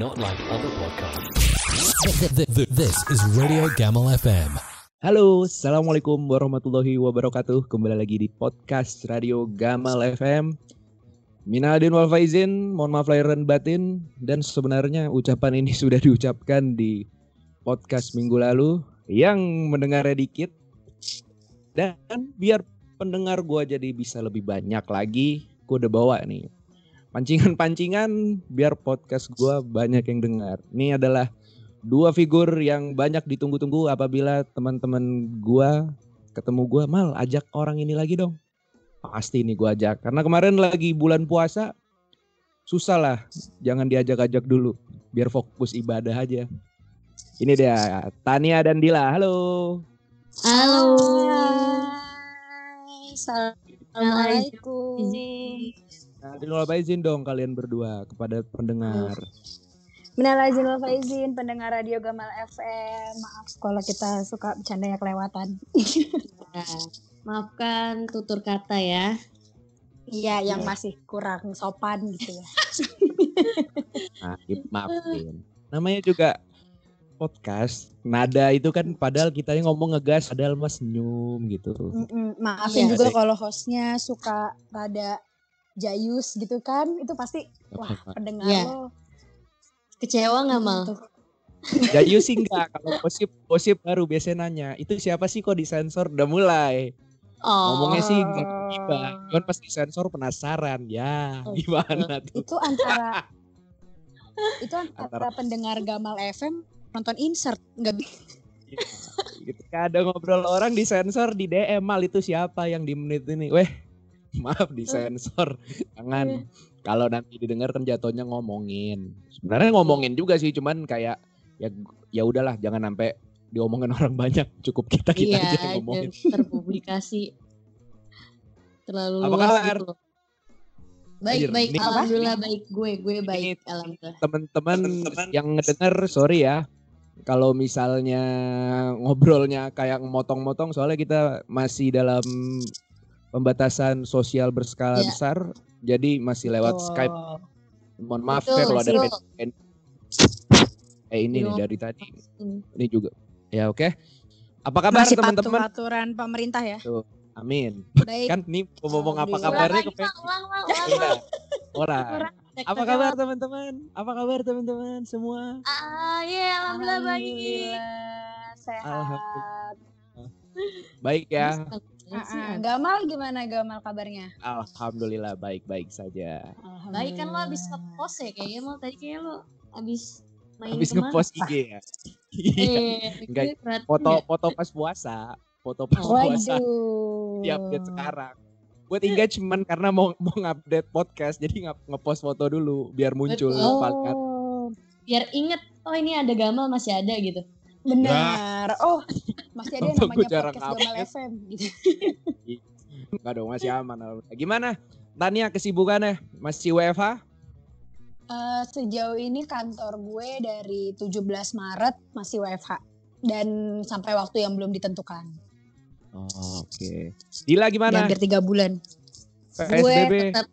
not like other podcasts. This is Radio Gamal FM. Halo, Assalamualaikum warahmatullahi wabarakatuh. Kembali lagi di podcast Radio Gamal FM Minaldin wal faizin, mohon maaf lahir dan batin. Dan sebenarnya ucapan ini sudah diucapkan di podcast minggu lalu. Yang mendengarnya dikit. Dan biar pendengar gua jadi bisa lebih banyak lagi Gue udah bawa nih Pancingan-pancingan biar podcast gua banyak yang dengar. Ini adalah dua figur yang banyak ditunggu-tunggu apabila teman-teman gua ketemu gua mal ajak orang ini lagi dong. Pasti ini gua ajak karena kemarin lagi bulan puasa susah lah jangan diajak-ajak dulu biar fokus ibadah aja. Ini dia Tania dan Dila. Halo. Halo. Assalamualaikum. Nah, Dila izin dong kalian berdua kepada pendengar Minal izin wal faizin pendengar radio Gamal FM. Maaf kalau kita suka bercandanya kelewatan. Nah, maafkan tutur kata ya. Iya, yang masih kurang sopan gitu ya. nah, maafin namanya juga podcast nada itu kan padahal kita ngomong ngegas padahal mas senyum gitu Mm-mm, Maafin Iya. juga kalau hostnya suka rada jayus gitu kan. Itu pasti wah pendengar Iya. lo. Kecewa nggak mal? gitu. Jayu sih enggak, kalau gosip gosip baru biasanya nanya, itu siapa sih kok disensor? Udah mulai. Oh, Ngomongnya sih enggak tiba, cuman pas disensor penasaran. Ya, Oh, gimana tuh? Itu antara itu antara, Antara- pendengar Gamal FM nonton insert nggak bi- Gitu. Kadang ngobrol orang disensor di DM mal itu siapa yang di menit ini? Weh, maaf disensor. Jangan. Kalau nanti didengar kan jatuhnya ngomongin. Sebenarnya ngomongin juga sih, cuman kayak ya ya udahlah jangan sampai diomongin orang banyak. Cukup kita kita iya, aja yang ngomongin. dan terpublikasi terlalu Apa luas kabar? gitu loh. Baik, Anjir, baik. ini apa? Alhamdulillah baik gue, gue baik. Ini- Alhamdulillah. teman-teman yang ngedenger sorry ya kalau misalnya ngobrolnya kayak motong-motong soalnya kita masih dalam pembatasan sosial berskala Ya. besar jadi masih lewat Oh. Skype mohon maaf ya kalau ada pen- eh ini nih Betul. dari tadi Hmm. ini juga ya oke apa kabar Masih patuh teman-teman aturan pemerintah ya. amin Baik. kan nih mau ngomong apa kabarnya ke Iya. Orang. Apa kabar teman-teman? Apa kabar teman-teman semua? Ah, iya, alhamdulillah baik. Sehat. Alhamdulillah. Baik ya. Ah, ah. Gamal gimana Gamal kabarnya? Alhamdulillah baik-baik saja. Baik kan lo abis ngepost ya kayaknya mal tadi kayak lo abis main Habis ke mana? ngepost IG ya. Iya. Eh, Enggak, Foto foto pas puasa. Foto pas Oh. puasa Waduh. di update sekarang. Buat engagement karena mau mau ngupdate podcast jadi nge- ngepost foto dulu biar muncul Betul. Oh, biar inget oh ini ada gamal masih ada gitu benar. Oh, masih ada yang namanya podcast Gamal. FM gitu. Enggak dong masih aman. Gimana? Tania kesibukannya masih WFH? Eh, sejauh ini kantor gue dari 17 Maret masih WFH dan sampai waktu yang belum ditentukan. Oh, Oke. Dila Dan gimana? hampir tiga bulan. PSBB. gue tetap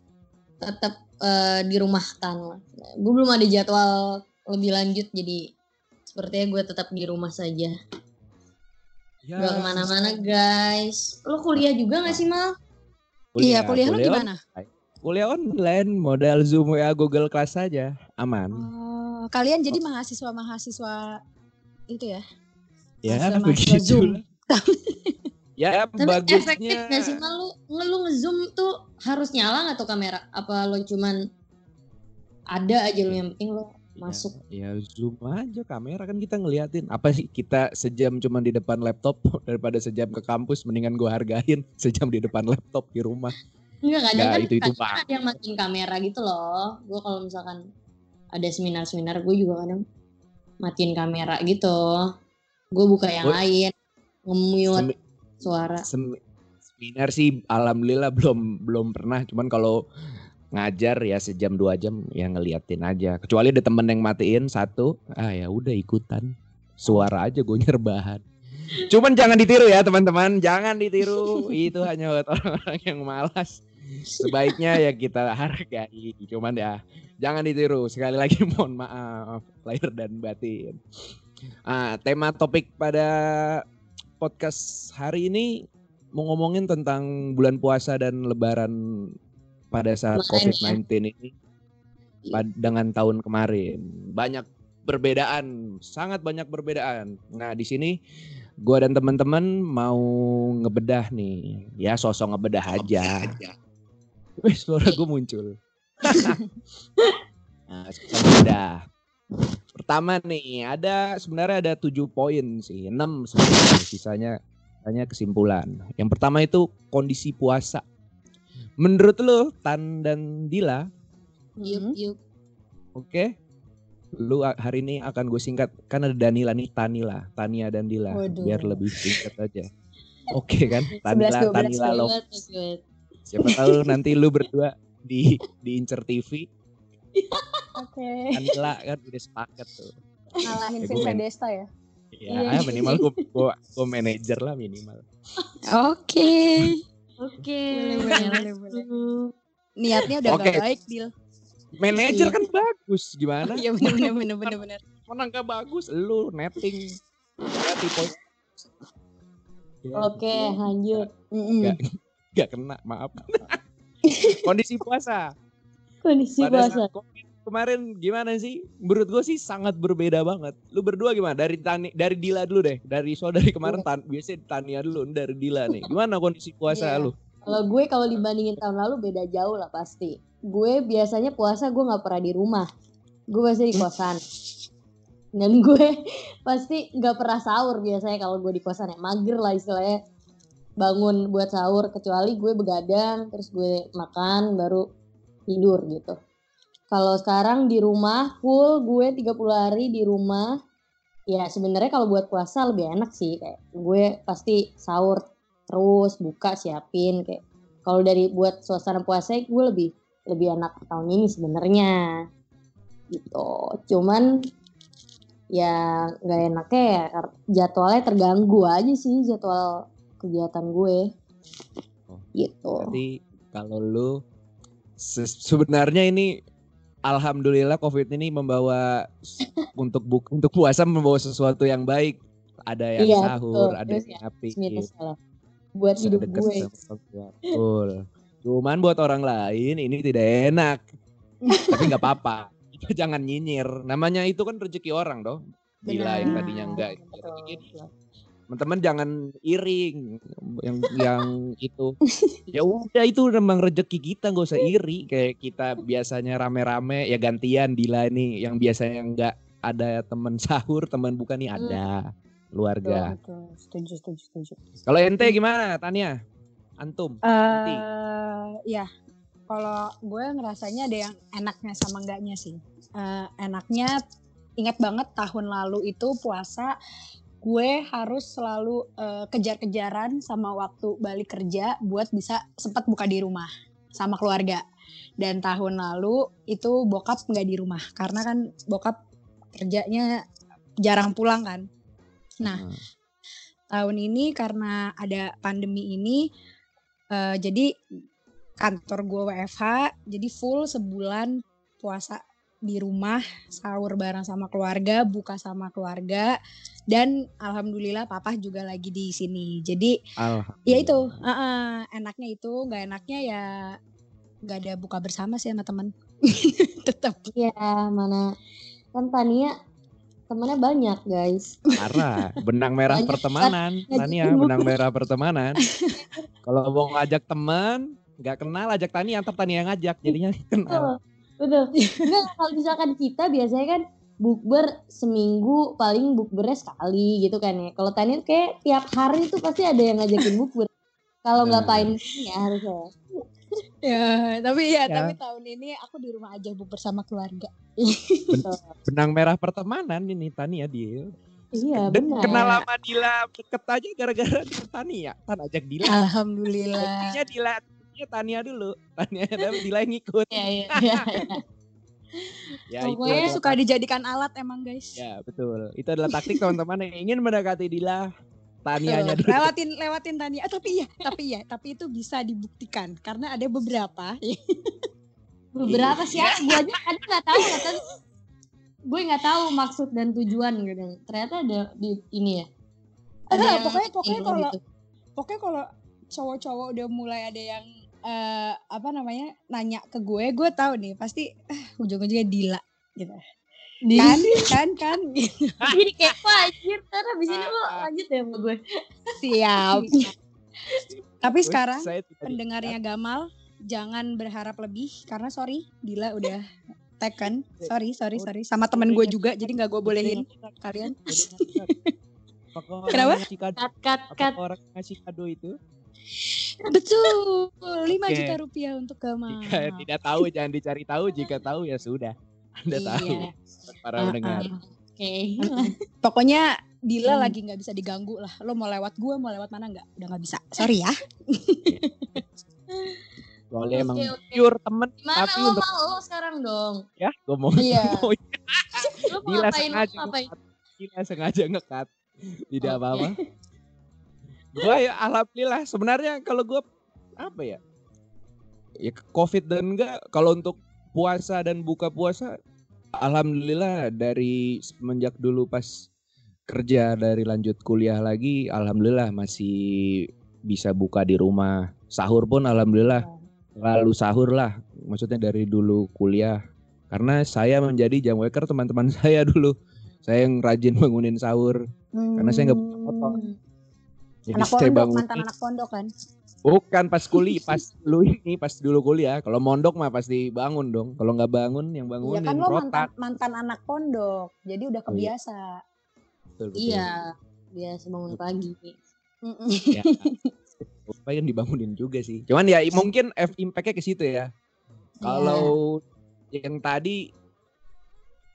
tetap eh, di rumah kan gue belum ada jadwal lebih lanjut jadi sepertinya gue tetap di rumah saja Ya, gak ke mana-mana guys lo kuliah juga gak sih mal iya, kuliah lu kuliah gimana? on- Kuliah online, modal Zoom ya Google Class saja, aman. Oh, kalian jadi mahasiswa-mahasiswa itu ya? ya mahasiswa-mahasiswa begitu. Zoom. ya tapi efektif bagusnya. gak sih mal lu nge lu nge-zoom tuh harus nyala gak tuh kamera apa lo cuman ada aja lo yang penting lo masuk Ya, ya zoom aja kamera kan kita ngeliatin. Apa sih kita sejam cuma di depan laptop daripada sejam ke kampus mendingan gua hargain sejam di depan laptop di rumah. Enggak kadang Nggak, kan itu- itu kadang Pak. ada yang matiin kamera gitu loh. Gue kalau misalkan ada seminar-seminar gue juga kadang matiin kamera gitu. Gue buka yang Gua- lain, nge-mute suara. sem- seminar sih alhamdulillah belum belum pernah. Cuman kalau ngajar ya sejam dua jam ya ngeliatin aja. Kecuali ada temen yang matiin satu, ah ya udah ikutan. Suara aja gue nyerbahan. Cuman jangan ditiru ya teman-teman, jangan ditiru. Itu hanya buat orang-orang yang malas. sebaiknya ya kita hargai. Cuman ya jangan ditiru. Sekali lagi mohon maaf lahir dan batin. Ah, tema topik pada podcast hari ini mau ngomongin tentang bulan puasa dan lebaran pada saat Kemarin COVID-19 ini pad- dengan tahun kemarin. Banyak perbedaan, sangat banyak perbedaan. Nah, di sini gua dan teman-teman mau ngebedah nih. Ya, sosok ngebedah aja. Wih, suara gue muncul. nah, ngebedah. Pertama nih, ada sebenarnya ada tujuh poin sih, enam sebenarnya. Sisanya hanya kesimpulan. Yang pertama itu kondisi puasa. Menurut lo, Tan dan Dila, Yuk, yuk. Oke. Lu a- hari ini akan gue singkat kan ada Danila nih Tanila, Tania dan Dila Waduh. biar lebih singkat aja. Oke kan? Tanila, 11, 12 Tanila lo. Siapa tahu nanti lu berdua di diincer TV, Oke. Tanila kan udah sepakat tuh. Ngalahin Ya, Vincent. Desta ya. Ya, Iya. minimal gue gue gue manajer lah minimal. Oke. Oke. Boleh, Niatnya udah Oke. gak baik, Dil. Manajer Iya. kan bagus gimana? Iya bener bener bener bener bener. Menang gak bagus, lu netting. Ya, tipe. Oke, lanjut. Mm-mm. Nggak. Gak kena, maaf. Kondisi puasa. Kondisi pada puasa. saat kemarin gimana sih? Menurut gue sih sangat berbeda banget. Lu berdua gimana? Dari Tani, dari Dila dulu deh. Dari so dari kemarin tan, biasanya Tania dulu, dari Dila nih. Gimana kondisi puasa Iya. lu? Kalau gue kalau dibandingin tahun lalu beda jauh lah pasti. Gue biasanya puasa gue nggak pernah di rumah. Gue biasanya di kosan. Dan gue pasti nggak pernah sahur biasanya kalau gue di kosan ya mager lah istilahnya bangun buat sahur kecuali gue begadang terus gue makan baru tidur gitu. Kalau sekarang di rumah full gue 30 hari di rumah. Ya sebenarnya kalau buat puasa lebih enak sih kayak gue pasti sahur terus buka siapin kayak. Kalau dari buat suasana puasa gue lebih lebih enak tahun ini sebenarnya. Gitu. Cuman ya nggak enaknya ya jadwalnya terganggu aja sih jadwal kegiatan gue. Oh, gitu. Berarti kalau lu se- sebenarnya ini alhamdulillah Covid ini membawa untuk buk, untuk puasa membawa sesuatu yang baik. Ada yang Iya, sahur, betul. ada Terus yang. Mitos lah buat hidup gue. Betul. Cuman buat orang lain ini tidak enak. Tapi nggak apa-apa. Kita jangan nyinyir. Namanya itu kan rezeki orang dong. Gila yang tadinya enggak. Betul, Rezeki betul. Teman-teman jangan iring yang yang itu ya udah itu memang rezeki kita nggak usah iri kayak kita biasanya rame-rame ya gantian Dila nih yang biasanya nggak ada teman sahur teman buka nih ada keluarga Betul, betul. Setuju, setuju, setuju. kalau ente gimana Tania antum Nanti. Eh, ya, kalau gue ngerasanya ada yang enaknya sama enggaknya sih. Eh, enaknya ingat banget tahun lalu itu puasa gue harus selalu eh, kejar-kejaran sama waktu balik kerja buat bisa sempat buka di rumah sama keluarga. Dan tahun lalu itu bokap nggak di rumah karena kan bokap kerjanya jarang pulang kan. Nah, Hmm. tahun ini karena ada pandemi ini eh, jadi kantor gue WFH jadi full sebulan puasa di rumah sahur bareng sama keluarga buka sama keluarga dan alhamdulillah papa juga lagi di sini. Jadi ya itu eh, eh, enaknya itu nggak enaknya ya nggak ada buka bersama sih sama temen. Tetap ya mana kan Tania temennya banyak guys. Parah benang merah Banyak. pertemanan Tania benang merah pertemanan. Kalau mau ngajak teman nggak kenal ajak Tania antar Tania yang ngajak jadinya kenal betul enggak kalau misalkan kita biasanya kan bukber seminggu paling bukbernya sekali gitu kan ya kalau Tania kayak tiap hari tuh pasti ada yang ngajakin bukber kalau nggak Nah. pain ya harusnya ya tapi ya, Ya. tapi tahun ini aku di rumah aja bu bersama keluarga benang merah pertemanan ini Tania dia iya Dan benar kenal lama Dila deket aja gara-gara Tania. Tan ajak Dila. alhamdulillah Intinya Dila Tania Tania dulu. Tania tapi Dila yang ngikut. Iya, iya, iya, iya. Ya itu Pokoknya adalah suka dijadikan alat emang guys Ya betul. Itu adalah taktik teman-teman yang ingin mendekati Dila. Tanianya dulu. lewatin lewatin Tania. Ah, tapi ya, tapi ya, tapi itu bisa dibuktikan karena ada beberapa. Beberapa sih ya, gue aja kadang nggak tahu kata gue nggak tahu maksud dan tujuan gitu. Ternyata ada di ini ya. Ada, yang pokoknya- pokoknya kalau- gitu. Pokoknya kalau cowok-cowok udah mulai ada yang eh, apa namanya nanya ke gue, gue tahu nih pasti ah, ujung-ujungnya Dila gitu. Di- Kan, kan, kan. jadi kayak wah anjir ntar abis ini lo lanjut ya sama gue. Siap. Tapi sekarang pendengarnya Gamal jangan berharap lebih karena sorry Dila udah taken. Sorry, sorry, sorry. Sama temen gue juga jadi nggak gue bolehin kalian. Apakah Kenapa? cut cut. apakah orang ngasih kado itu? Betul. 5 Oke. juta rupiah untuk Gamal. Jika tidak tahu jangan dicari tahu, jika tahu ya sudah. Anda tahu Iya. para Uh-uh. pendengar. Oke. Pokoknya Dila Hmm. lagi nggak bisa diganggu lah. Lo mau lewat gue, mau lewat mana nggak? Udah nggak bisa. Sorry ya. Soalnya emang Oke, oke. pure temen Gimana tapi lo untuk mau lo sekarang dong? ya gue mau Iya. mau Lo mau Gila ngapain? Sengaja ngapain? ngekat. Gila sengaja ngekat. Tidak apa-apa. Gue ya alhamdulillah sebenarnya kalau gue apa ya? Ya covid dan enggak kalau untuk puasa dan buka puasa alhamdulillah dari semenjak dulu pas kerja dari lanjut kuliah lagi alhamdulillah masih bisa buka di rumah. Sahur pun alhamdulillah lalu sahur lah maksudnya dari dulu kuliah karena saya menjadi jam waker teman-teman saya dulu saya yang rajin bangunin sahur Karena saya nggak punya motor. Jadi Anak pondok, bangun mantan anak pondok kan. bukan pas kuliah pas lu ini pas dulu kuliah kalau mondok mah pasti bangun dong kalau nggak bangun yang Iya bangunin kan lo mantan, mantan anak pondok. Jadi udah Oh, iya. kebiasa. Betul, betul. Iya. Biasa bangun pagi. Ya apa yang dibangunin juga sih cuman ya mungkin F impactnya ke situ ya kalau yang tadi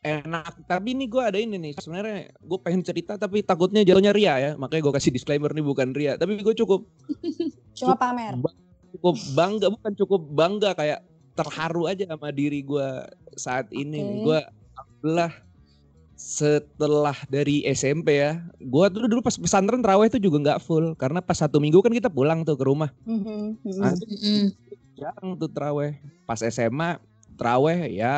enak tapi ini gue ada ini nih sebenarnya gue pengen cerita tapi takutnya jauhnya ria ya makanya gue kasih disclaimer nih bukan ria tapi gue cukup Cuma pamer. cukup bangga bukan cukup bangga kayak terharu aja sama diri gue saat ini Oke. gue alhamdulillah setelah dari SMP ya gue dulu dulu pas pesantren terawih itu juga nggak full karena pas satu minggu kan kita pulang tuh ke rumah Mhm, mhm. Ah, Mm-mm. jarang tuh terawih pas SMA terawih ya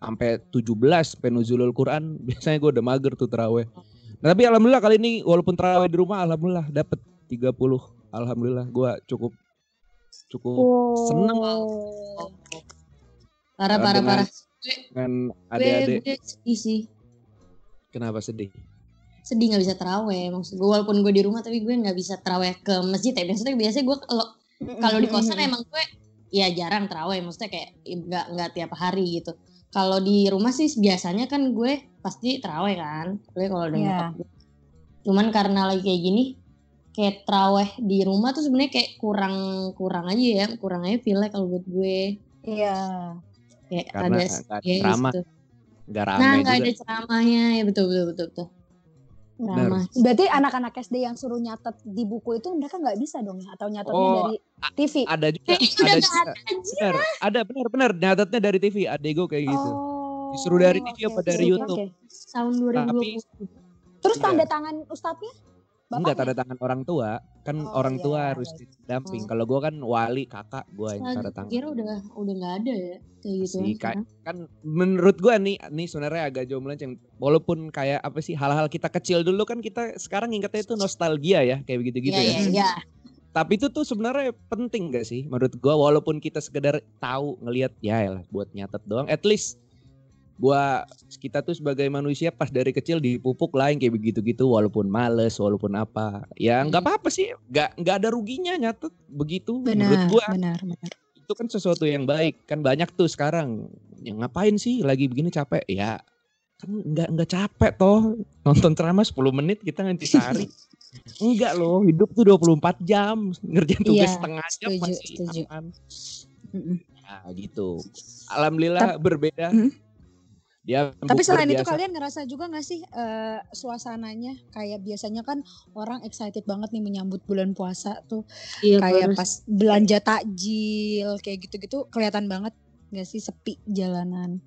sampai 17 penuzulul Quran biasanya gue udah mager tuh terawih nah, tapi alhamdulillah kali ini walaupun terawih di rumah alhamdulillah dapet 30 alhamdulillah gue cukup cukup seneng. Oh. Parah parah Dengan- parah. dengan adik-adik sedih sih. kenapa sedih Sedih nggak bisa teraweh. Maksud gue walaupun gue di rumah tapi gue nggak bisa teraweh ke masjid ya. Biasanya biasanya gue kalau kalau di kosan emang gue ya jarang teraweh. Maksudnya kayak nggak nggak tiap hari gitu. Kalau di rumah sih biasanya kan gue pasti teraweh kan. Gue kalau udah Iya. nyokap gue. Cuman karena lagi kayak gini kayak teraweh di rumah tuh sebenarnya kayak kurang kurang aja ya kurang aja feel kalau buat gue Iya. kayak Karena ada ya, ceramah, gitu. nggak nah ramai nggak juga ada ceramahnya ya betul betul betul betul ceramah Berarti anak-anak SD yang suruh nyatet di buku itu mereka nggak bisa dong ya? Atau nyatetnya Oh, dari TV? ada juga Eh, udah ada juga ada anjir. benar ada benar benar nyatetnya dari TV adego kayak gitu Oh, Disuruh dari TV apa oke, dari oke, YouTube? oke. tahun tapi 2020 Terus Iya. tanda tangan ustadznya? Enggak Bapaknya? tanda tangan orang tua kan Oh, orang iya, tua iya, harus iya. didamping Oh. kalau gua kan wali kakak gua yang tanda tangan kira udah udah nggak ada ya kayak gitu sih kayak kan menurut gua nih nih sebenarnya agak jauh melenceng walaupun kayak apa sih hal-hal kita kecil dulu kan kita sekarang ingetnya itu nostalgia ya kayak begitu gitu Iya, ya iya, iya. tapi itu tuh sebenarnya penting gak sih menurut gua walaupun kita sekedar tahu ngelihat ya elah buat nyatet doang at least gua kita tuh sebagai manusia pas dari kecil dipupuk yang kayak begitu-gitu walaupun males walaupun apa. Ya nggak Hmm. apa-apa sih nggak nggak ada ruginya nyatet begitu Benar, menurut gua. benar, benar. itu kan sesuatu yang baik kan banyak tuh sekarang. Yang ngapain sih lagi begini capek? Ya kan nggak nggak capek toh. Nonton ceramah 10 menit kita nanti sehari. Enggak loh hidup tuh 24 jam. Ngerjain tugas Iya, setengah jam setuju, masih setuju. aman. Nah gitu. Alhamdulillah berbeda. Mm. Dia Tapi selain itu biasa. kalian ngerasa juga gak sih eh, suasananya kayak biasanya kan orang excited banget nih menyambut bulan puasa tuh Iya, kayak harus. pas belanja takjil kayak gitu-gitu kelihatan banget gak sih sepi jalanan.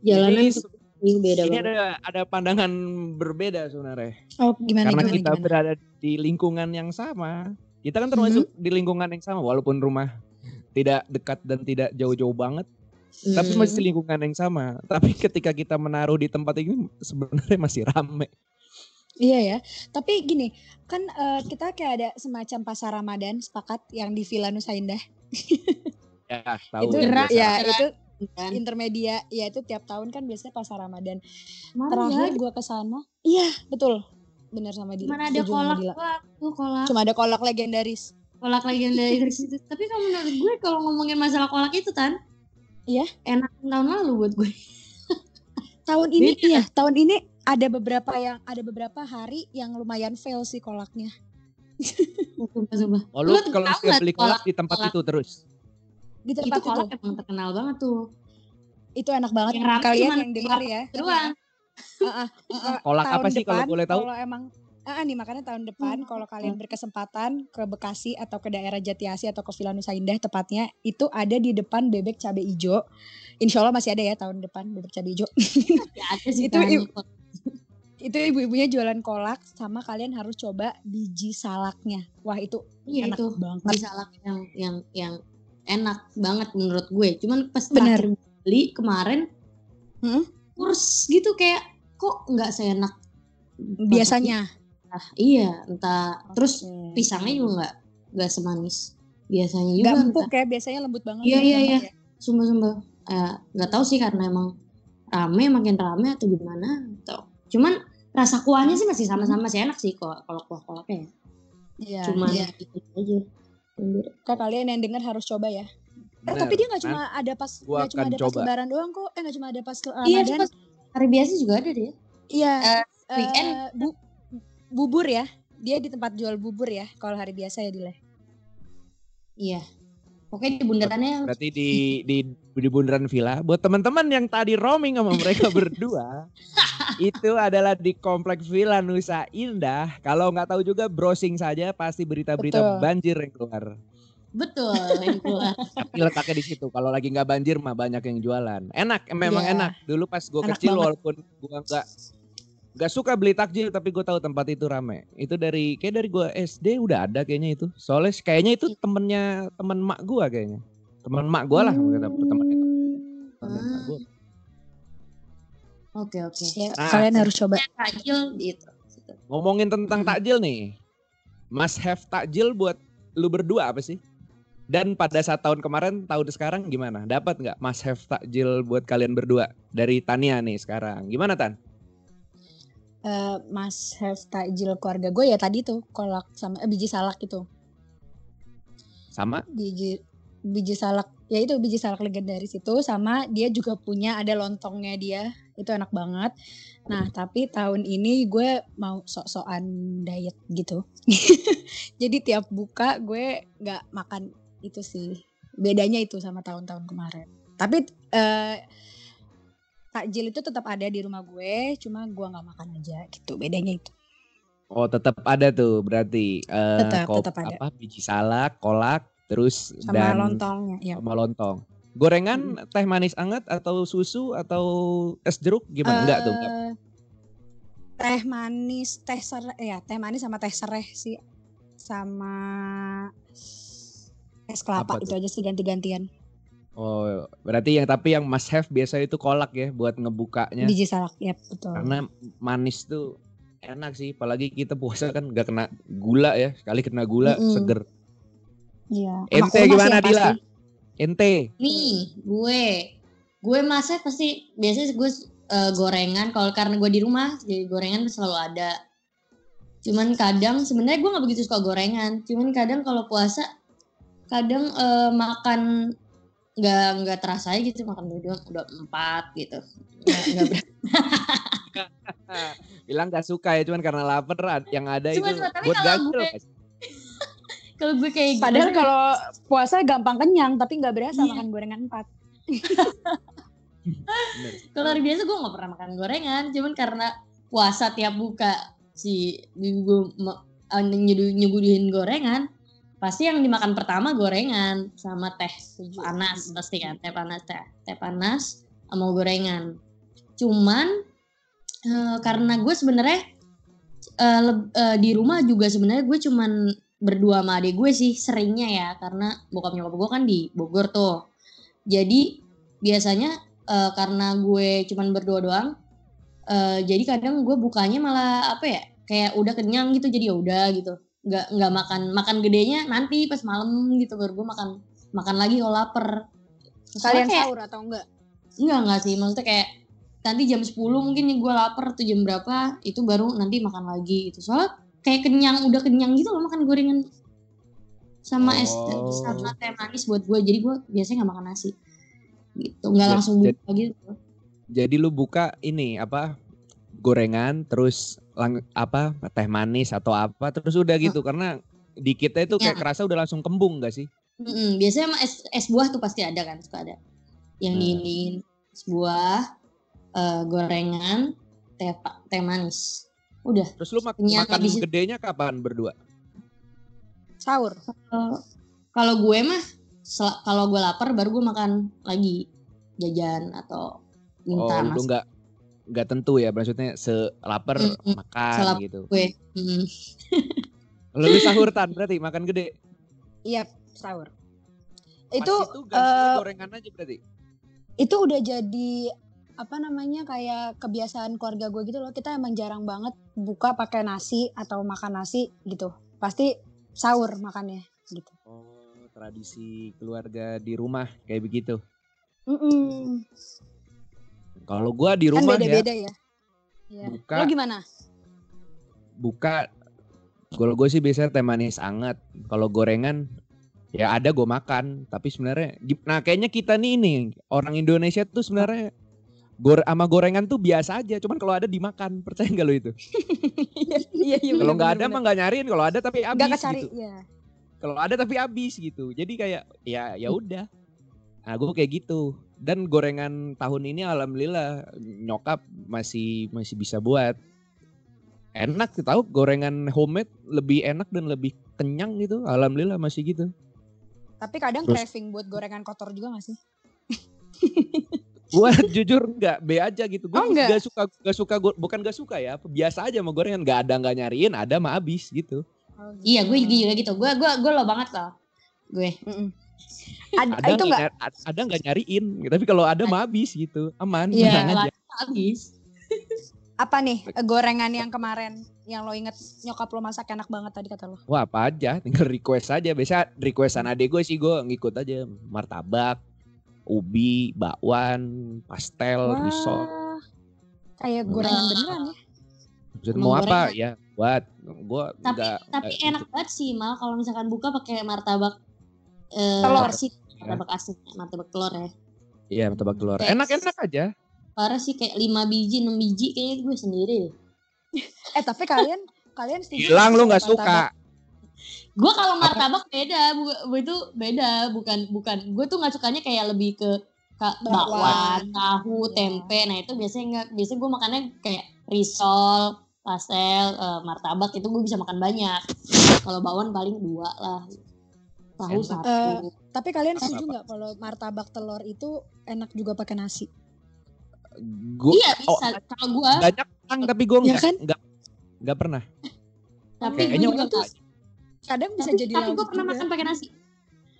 jalanan Jadi, Ih, beda Ini banget. ada ada pandangan berbeda sebenarnya. Oh gimana Karena gimana kita gimana? berada di lingkungan yang sama. Kita kan termasuk Mm-hmm. di lingkungan yang sama walaupun rumah tidak dekat dan tidak jauh-jauh banget, tapi Mm. masih lingkungan yang sama. Tapi ketika kita menaruh di tempat ini sebenarnya masih rame. Iya ya. Tapi gini, kan eh, kita kayak ada semacam pasar Ramadan sepakat yang di Villa Nusa Indah. Ya, tahu. itu ya gerak. itu kan. intermedia ya itu tiap tahun kan biasanya pasar Ramadan. Kemarin Terakhir ya, gua ke sana, iya betul. Bener sama dia. Mana ada kolak tuh kolak. Cuma ada kolak legendaris. kolak legendaris itu. Tapi kalau menurut gue kalau ngomongin masalah kolak itu tan, Iya. enak tahun lalu buat gue. Tahun ini Beda. iya, tahun ini ada beberapa yang ada beberapa hari yang lumayan fail sih kolaknya. Sumpah, sumpah. Oh, lu kalau nggak beli kolak di tempat kolak- itu terus. Di Itu tempat itu, kolak emang terkenal banget tuh. itu enak banget. Yang Kalian yang dengar ya. Doang. Heeh, heeh. Kolak tahun apa sih kalau boleh tahu? Kalau emang Ah, nih makanya tahun depan kalau kalian berkesempatan ke Bekasi atau ke daerah Jatiasi atau ke Villa Nusa Indah tepatnya itu ada di depan bebek cabe ijo. Insya Allah masih ada ya tahun depan bebek cabe ijo. Ya ada sih Itu ibu- itu ibu-ibunya jualan kolak sama kalian harus coba biji salaknya. Wah itu Iya enak itu. banget. Di salak yang yang yang enak banget menurut gue. Cuman pas Bener. beli kemarin Hmm? kurs gitu kayak kok nggak seenak Biasanya. Ah, iya, entah terus Oke. pisangnya juga nggak nggak semanis biasanya juga. nggak entah. empuk ya biasanya lembut banget. Iya, lembut iya, iya. ya. Sumpah-sumpah. Eh, nggak tahu sih karena emang rame makin rame atau gimana. Tuh. Cuman rasa kuahnya sih masih sama-sama masih enak sih kok kalau kuah-kuahnya. Iya. Cuman iya. itu aja. Kak kalian yang dengar harus coba ya. Eh, tapi dia nggak cuma ada pas nggak cuma ada pas coba. lebaran doang kok. Eh nggak cuma ada pas Iya, Ramadan. pas hari biasa juga ada deh. Iya. Eh, weekend. bu- bubur ya. Dia di tempat jual bubur ya. Kalau hari biasa ya Dile. Iya. Pokoknya di bundarannya Berarti di di di bundaran villa buat teman-teman yang tadi roaming sama mereka berdua itu adalah di komplek Villa Nusa Indah. Kalau nggak tahu juga browsing saja pasti berita-berita Betul. banjir yang keluar. betul yang keluar. Tapi letaknya di situ. Kalau lagi nggak banjir mah banyak yang jualan. Enak, memang Iya. enak. Dulu pas gue kecil banget. walaupun gue nggak nggak suka beli takjil tapi gue tahu tempat itu rame. Itu dari kayak dari gue SD udah ada kayaknya itu. Soalnya kayaknya itu temennya teman mak gue kayaknya. Teman mak gue lah kata teman teman mak gua. Oke oke. Nah. kalian harus coba. Takjil gitu. Ngomongin tentang Hmm. takjil nih. Must have takjil buat lu berdua apa sih? Dan pada saat tahun kemarin, tahun sekarang gimana? Dapat nggak must have takjil buat kalian berdua dari Tania nih sekarang? Gimana Tan? Eh, mas have takjil keluarga gue ya tadi tuh kolak sama eh, biji salak itu. Sama? Biji biji salak ya itu biji salak legendaris itu sama dia juga punya ada lontongnya dia itu enak banget nah tapi tahun ini gue mau sok-sokan diet gitu jadi tiap buka gue nggak makan itu sih bedanya itu sama tahun-tahun kemarin tapi eh, takjil itu tetap ada di rumah gue cuma gue nggak makan aja gitu bedanya itu Oh tetap ada tuh berarti eh, Tetap, kop- tetap ada. apa biji salak, kolak, terus sama dan lontongnya ya sama lontong. Gorengan teh manis anget atau susu atau es jeruk gimana? Enggak tuh. enggak. Eh, Teh manis, teh sereh ya, teh manis sama teh sereh sih. Sama es kelapa Apa itu aja sih ganti-gantian. Oh berarti yang tapi yang must have biasa itu kolak ya buat ngebukanya. Biji salak, ya betul. Karena manis tuh enak sih, apalagi kita puasa kan nggak kena gula ya. Sekali kena gula Mm-mm. seger. Iya. Ente gimana Dila? pasti. Ente. Nih, gue gue masnya pasti biasanya gue eh, gorengan kalau karena gue di rumah jadi gorengan selalu ada. Cuman kadang sebenarnya gue nggak begitu suka gorengan. Cuman kadang kalau puasa kadang eh, makan nggak nggak terasa aja gitu makan berdua udah empat gitu. Nggak, Bilang gak suka ya, cuman karena lapar yang ada Cuma- itu tapi buat kalau gue- kalau gue kayak gitu, Padahal kalau puasa gampang kenyang tapi nggak berasa Iya. makan gorengan empat. Kalau hari biasa gue nggak pernah makan gorengan. Cuman karena puasa tiap buka si ibu gue eh, nyuguhin gorengan pasti yang dimakan pertama gorengan sama teh panas pasti kan teh panas teh teh panas sama gorengan Cuman eh, karena gue sebenarnya leb- eh, di rumah juga sebenarnya gue cuman berdua sama adik gue sih seringnya ya karena bokap nyokap gue kan di Bogor tuh. Jadi biasanya eh, karena gue cuman berdua doang, eh, jadi kadang gue bukanya malah apa ya kayak udah kenyang gitu jadi ya udah gitu. Nggak nggak makan makan gedenya nanti pas malam gitu baru gue makan makan lagi kalau lapar. Kalian kayak- sahur atau enggak? Enggak enggak sih, maksudnya kayak nanti jam 10 mungkin nih gue lapar atau jam berapa itu baru nanti makan lagi gitu. Soalnya kayak kenyang udah kenyang gitu loh makan gorengan sama es Oh. sama teh manis buat gue. Jadi gue biasanya nggak makan nasi. Gitu, nggak langsung buka gitu. Jadi lu buka ini apa gorengan terus lang, apa teh manis atau apa terus udah gitu karena di kita itu kayak Ya. kerasa udah langsung kembung gak sih? Mm-mm, biasanya sama es, es buah tuh pasti ada kan, suka ada. Yang Hmm. diinin es buah, eh, gorengan, teh teh manis. Udah. Terus lu mak- Kenyang makan habis gedenya kapan berdua? Sahur. Kalau- kalau gue mah kalau gue lapar baru gue makan lagi jajan atau minta oh, lu mas nggak nggak tentu ya maksudnya selapar Mm-mm. makan Selap- gitu. gue. Mm. Lu sahur tan berarti makan gede. Iya, sahur. Pas Itu itu eh, gorengan aja berarti. itu udah jadi apa namanya kayak kebiasaan keluarga gue gitu loh kita emang jarang banget buka pakai nasi atau makan nasi gitu pasti sahur makannya gitu Oh, tradisi keluarga di rumah kayak begitu. Mm-mm. Kalau gua di kan rumah ya beda-beda ya, Iya. Buka. lo gimana? Buka. Kalau gue sih biasanya teh manis anget. Kalau gorengan ya ada gue makan. Tapi sebenarnya nah kayaknya kita nih ini orang Indonesia tuh sebenarnya gor sama gorengan tuh biasa aja. Cuman kalau ada dimakan. Percaya nggak lo itu? Iya iya iya kalau nggak ada mah nggak nyariin. Kalau ada tapi nggak habis kecari gitu. ya kalau ada tapi habis gitu. Jadi kayak ya ya udah. Nah gue kayak gitu dan gorengan tahun ini alhamdulillah nyokap masih masih bisa buat enak tahu gorengan homemade lebih enak dan lebih kenyang gitu alhamdulillah masih gitu tapi kadang Terus- craving buat gorengan kotor juga gak sih buat jujur nggak be aja gitu gue Oh, nggak? gak suka gak suka go- bukan gak suka ya biasa aja sama gorengan nggak ada nggak nyariin ada mah habis gitu Iya, gue juga, gitu. Gue gue gue lo banget loh. Gue. Mm-mm. Ad- ada itu nyari- ada nggak nyariin tapi kalau ada mah habis gitu aman Iya, tenang aja lah, habis. apa nih gorengan yang kemarin yang lo inget nyokap lo masak enak banget tadi kata lo Wah apa aja, tinggal request aja. Biasa requestan adek gue sih gue ngikut aja. Martabak, ubi, bakwan, pastel, risol. Wah, kayak gorengan Wah. beneran ya Maksud mau apa? Ya buat. Gue Tapi enggak. tapi eh, enak banget sih mal kalau misalkan buka pakai martabak eh, Telur. sih martabak asli, martabak telur ya. Iya martabak telur. Enak-enak aja. Parah sih kayak 5 biji, 6 biji kayaknya gue sendiri deh. eh tapi kalian kalian setuju Hilang lu nggak suka. Gue kalau martabak beda, gue itu beda, bukan bukan. Gue tuh nggak sukanya kayak lebih ke Bakwan. tahu, Iya. tempe. Nah itu biasanya nggak, biasanya gue makannya kayak risol, pastel, eh, martabak itu gue bisa makan banyak. Kalau bakwan paling dua lah. Tahu Enak. satu. Eh, Tapi kalian setuju nggak kalau martabak telur itu enak juga pakai nasi? Gue iya oh, bisa. Kalau gue, banyak orang tapi gue Ya enggak, kan? enggak, enggak pernah. tapi Kayaknya gue juga tuh. Kadang bisa Tapi, jadi tapi gue lauk pernah juga. makan pakai nasi.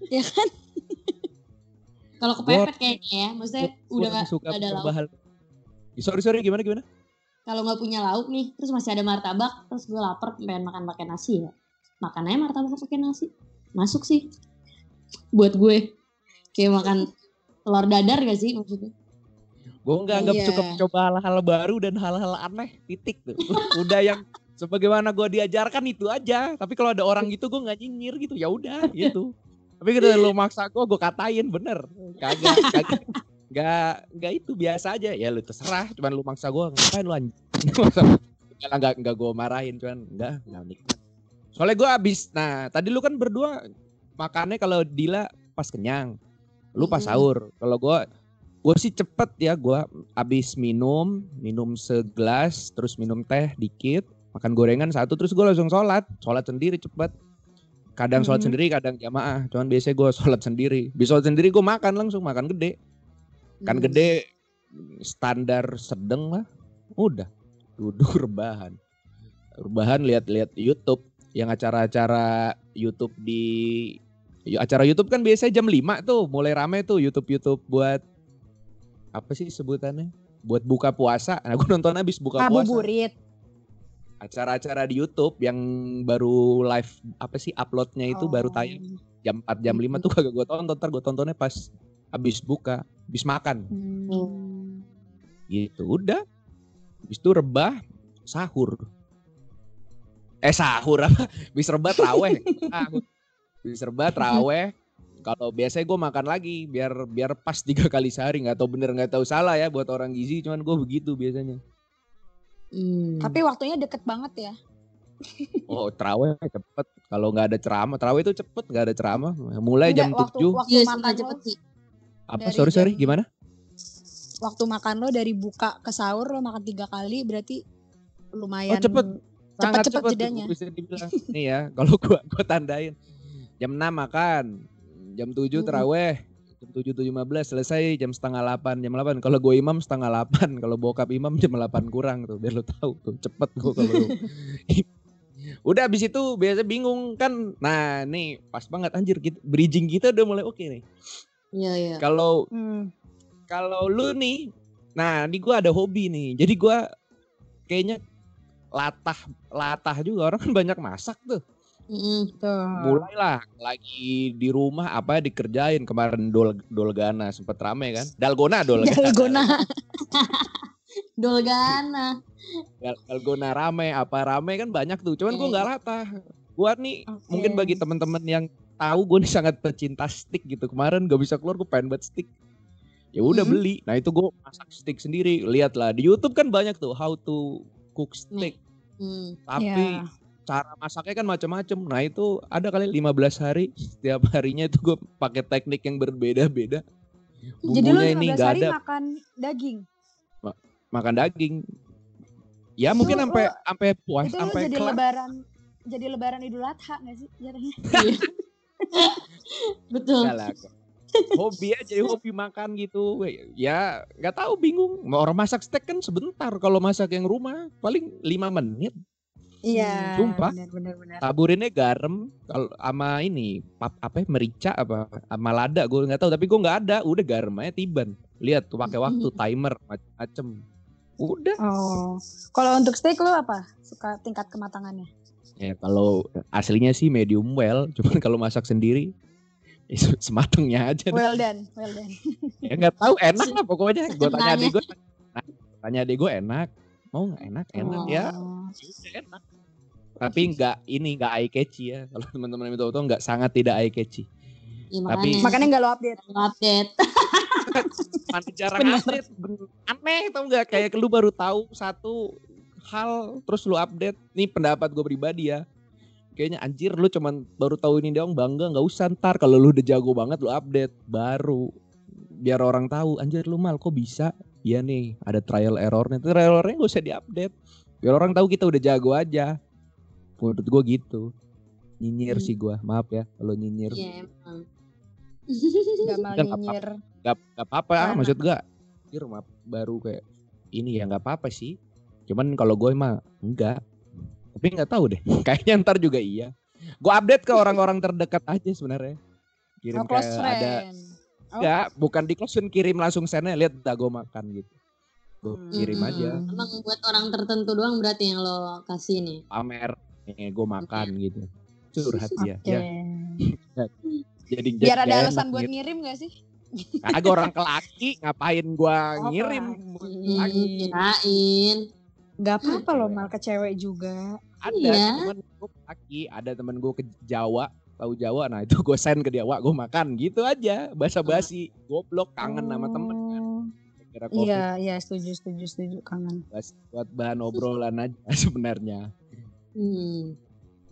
Ya kan? Kalau kepepet kayaknya ya, maksudnya Gua udah nggak gak, suka ada lauk. berbahal. Sorry sorry gimana gimana? kalau nggak punya lauk nih terus masih ada martabak terus gue lapar pengen makan pakai nasi ya makan aja martabak pakai nasi masuk sih buat gue kayak makan telur dadar gak sih maksudnya Gue nggak nggak Iya. suka mencoba hal-hal baru dan hal-hal aneh. Titik tuh. udah yang sebagaimana gue diajarkan itu aja. Tapi kalau ada orang gitu gue nggak nyinyir gitu. Ya udah gitu. Tapi kalau lu maksa gue, gue katain bener. Kagak, kagak. Nggak, nggak itu biasa aja. Ya lu terserah. Cuman lu maksa gue, ngapain lu anjing? Nggak, nggak, nggak gue marahin. Cuman enggak, enggak nikmat. Soalnya gue abis, nah tadi lu kan berdua makannya kalau Dila pas kenyang. Lu pas sahur. Kalau gue gue sih cepet ya gue abis minum minum segelas terus minum teh dikit makan gorengan satu terus gue langsung sholat sholat sendiri cepet kadang sholat sendiri kadang jamaah cuman biasanya gue sholat sendiri bisa sholat sendiri gue makan langsung makan gede kan Hmm. gede standar sedang lah. Udah duduk rebahan. Rebahan lihat-lihat YouTube yang acara-acara YouTube di ya, acara YouTube kan biasanya jam 5 tuh mulai rame tuh YouTube-YouTube buat apa sih sebutannya? Buat buka puasa. Nah, gue nonton habis buka puasa Ngabuburit. acara-acara di YouTube yang baru live apa sih uploadnya itu baru Oh. tayang jam 4 jam 5 tuh kagak gue tonton ntar gue tontonnya pas habis buka habis makan Hmm. gitu udah habis itu rebah sahur eh sahur apa habis rebah traweh habis rebah traweh kalau biasanya gue makan lagi biar biar pas tiga kali sehari nggak tahu bener nggak tahu salah ya buat orang gizi cuman gue begitu biasanya Hmm. Tapi waktunya deket banget ya. Oh traweh cepet. Kalau nggak ada ceramah, traweh itu cepet nggak ada ceramah. Mulai jam Enggak, waktu, 7. waktu Iya sih makan cepet sih. Apa dari sorry sorry jam- gimana? waktu makan lo dari buka ke sahur lo makan tiga kali berarti lumayan Oh, cepet. Sangat cepet cepet jedanya. Bisa dibilang. Nih ya, kalau gua gua tandain. Jam 6 makan, jam 7 Mm-mm. traweh, jam 7 7.15 selesai jam setengah 8 jam 8 kalau gue imam setengah 8 kalau bokap imam jam 8 kurang tuh biar lo tahu tuh cepet gue kalau udah habis itu biasa bingung kan nah nih pas banget anjir kita, bridging kita udah mulai oke nih Iya iya. kalau Hmm. kalau lu nih, nah ini gua ada hobi nih. Jadi gua kayaknya latah latah juga orang kan banyak masak tuh. Tuh. Mulailah lagi di rumah apa dikerjain kemarin dol dolgana sempet rame kan. Dalgona dolgana. Dalgona. Dolgana. Dal- Dalgona rame apa rame kan banyak tuh. Cuman gua Hmm. nggak latah. Gua nih Oke. mungkin bagi teman-teman yang tahu gue nih sangat pecinta stick gitu. Kemarin gak bisa keluar gue pengen buat stick. Ya udah Mhm. beli. Nah itu gue masak stick sendiri. Lihatlah di YouTube kan banyak tuh how to cook stick. Hmm. Tapi Ya. cara masaknya kan macam-macam. Nah itu ada kali 15 hari. Setiap harinya itu gue pakai teknik yang berbeda-beda. Jadi lo Bumbunya ini 15 gak hari ada makan daging. makan daging. Ya Itu mungkin sampai lo- sampai puas sampai jadi kelar. lebaran jadi lebaran Idul Adha gak sih jatuhnya? Betul. Enggak lah. Hobi aja hobi makan gitu ya nggak tahu bingung Mau orang masak steak kan sebentar kalau masak yang rumah paling lima menit Iya. Sumpah. Benar benar benar. taburinnya garam kalau sama ini pap, apa ya, merica apa sama lada gue nggak tahu tapi gue nggak ada udah garam aja tiban lihat tuh pakai waktu timer macem-macem udah Oh. Kalau untuk steak lo apa? Suka tingkat kematangannya? ya kalau aslinya sih medium well cuman kalau masak sendiri ya se- sematengnya aja. Well done, well done. ya nggak tahu enak lah pokoknya. Gue tanya adik gue tanya adik gue enak. Mau nggak enak? Enak ya. Oh. udah enak. Tapi nggak ini nggak eye catchy ya. Kalau teman-teman yang tahu nggak sangat tidak eye catchy. Ya, Tapi- makanya. Nggak lo update. update. mana jarang update. Ben- aneh tau nggak? Kayak lu baru tahu satu hal terus lu update. Nih pendapat gue pribadi ya kayaknya anjir lu cuman baru tahu ini doang bangga nggak usah ntar kalau lu udah jago banget lu update. Baru. Biar orang tahu anjir lu mal kok bisa? Iya nih ada trial errornya. Trial errornya gak usah diupdate. Biar orang tahu kita udah jago aja. Menurut gue gitu. Nyinyir Hmm. sih gue maaf ya kalau nyinyir. Iya emang. Gak mal nyinyir. gak, gak apa-apa Karena- maksud gak anjir maaf baru kayak ini ya nggak apa-apa sih. Cuman kalau gue mah enggak tapi nggak tahu deh kayaknya ntar juga iya gue update ke orang-orang terdekat aja sebenarnya kirim Oh, close kayak ada friend. Oh. enggak bukan di close friend, kirim langsung sana lihat dah gue makan gitu gue Hmm. kirim aja Emang buat orang tertentu doang berarti yang lo kasih nih. pamer nih gue makan gitu curhat dia Oke. ya jadi Biar ada alasan enak buat gitu. ngirim gak sih? Kagak orang ke laki ngapain gua Oh, ngirim laki kirain. Gak apa-apa loh mal ke cewek juga. Ada Iya. temen gue laki ada temen gue ke Jawa tahu Jawa nah itu gue send ke dia wah gue makan gitu aja basa basi goblok kangen sama temen kan Oh. kira covid Iya, iya setuju, setuju, setuju kangen. Bas- buat bahan obrolan aja sebenarnya Hmm.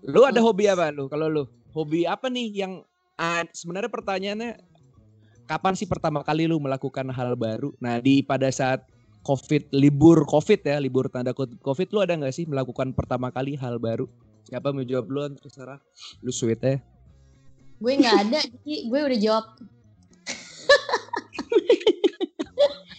lu ada hobi apa lu kalau lu hobi apa nih yang ah, sebenarnya pertanyaannya kapan sih pertama kali lu melakukan hal baru nah di pada saat covid libur covid ya libur tanda kutip covid lu ada nggak sih melakukan pertama kali hal baru siapa mau jawab duluan terserah lu sweet ya Gue nggak ada, jadi gue udah jawab.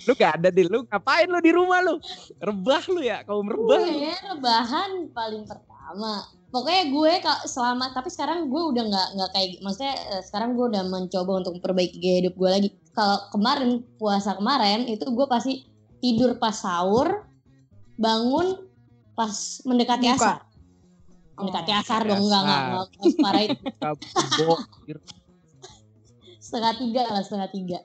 Lu gak ada di lu ngapain lu di rumah lu? Rebah lu ya, kau merebah. lu. gue rebahan paling pertama pokoknya gue selama tapi sekarang gue udah nggak nggak kayak maksudnya eh, sekarang gue udah mencoba untuk memperbaiki gaya hidup gue lagi kalau kemarin puasa kemarin itu gue pasti tidur pas sahur bangun pas mendekati Buka. asar mendekati Oh, asar dong enggak enggak enggak enggak separah itu setengah tiga lah setengah tiga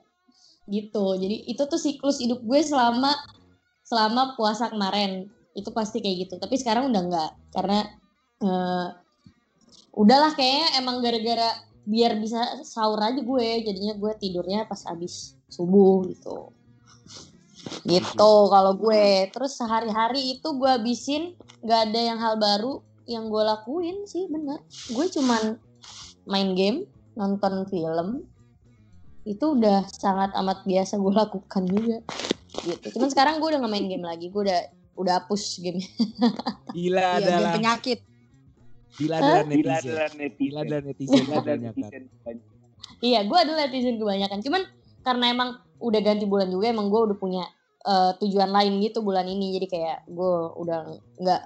gitu jadi itu tuh siklus hidup gue selama selama puasa kemarin itu pasti kayak gitu tapi sekarang udah enggak karena eh, udahlah kayaknya emang gara-gara biar bisa sahur aja gue jadinya gue tidurnya pas habis subuh gitu gitu kalau gue. Terus sehari-hari itu gue habisin nggak ada yang hal baru yang gue lakuin sih bener. Gue cuman main game nonton film. Itu udah sangat amat biasa gue lakukan juga. Gitu. Cuman sekarang gue udah nggak main game lagi. Gue udah udah hapus game Gila Iya, game adalah penyakit. gila adalah netizen. Gila adalah netizen kebanyakan. iya gue adalah netizen kebanyakan. Cuman karena emang udah ganti bulan juga emang gue udah punya eh, tujuan lain gitu bulan ini. Jadi kayak gue udah nggak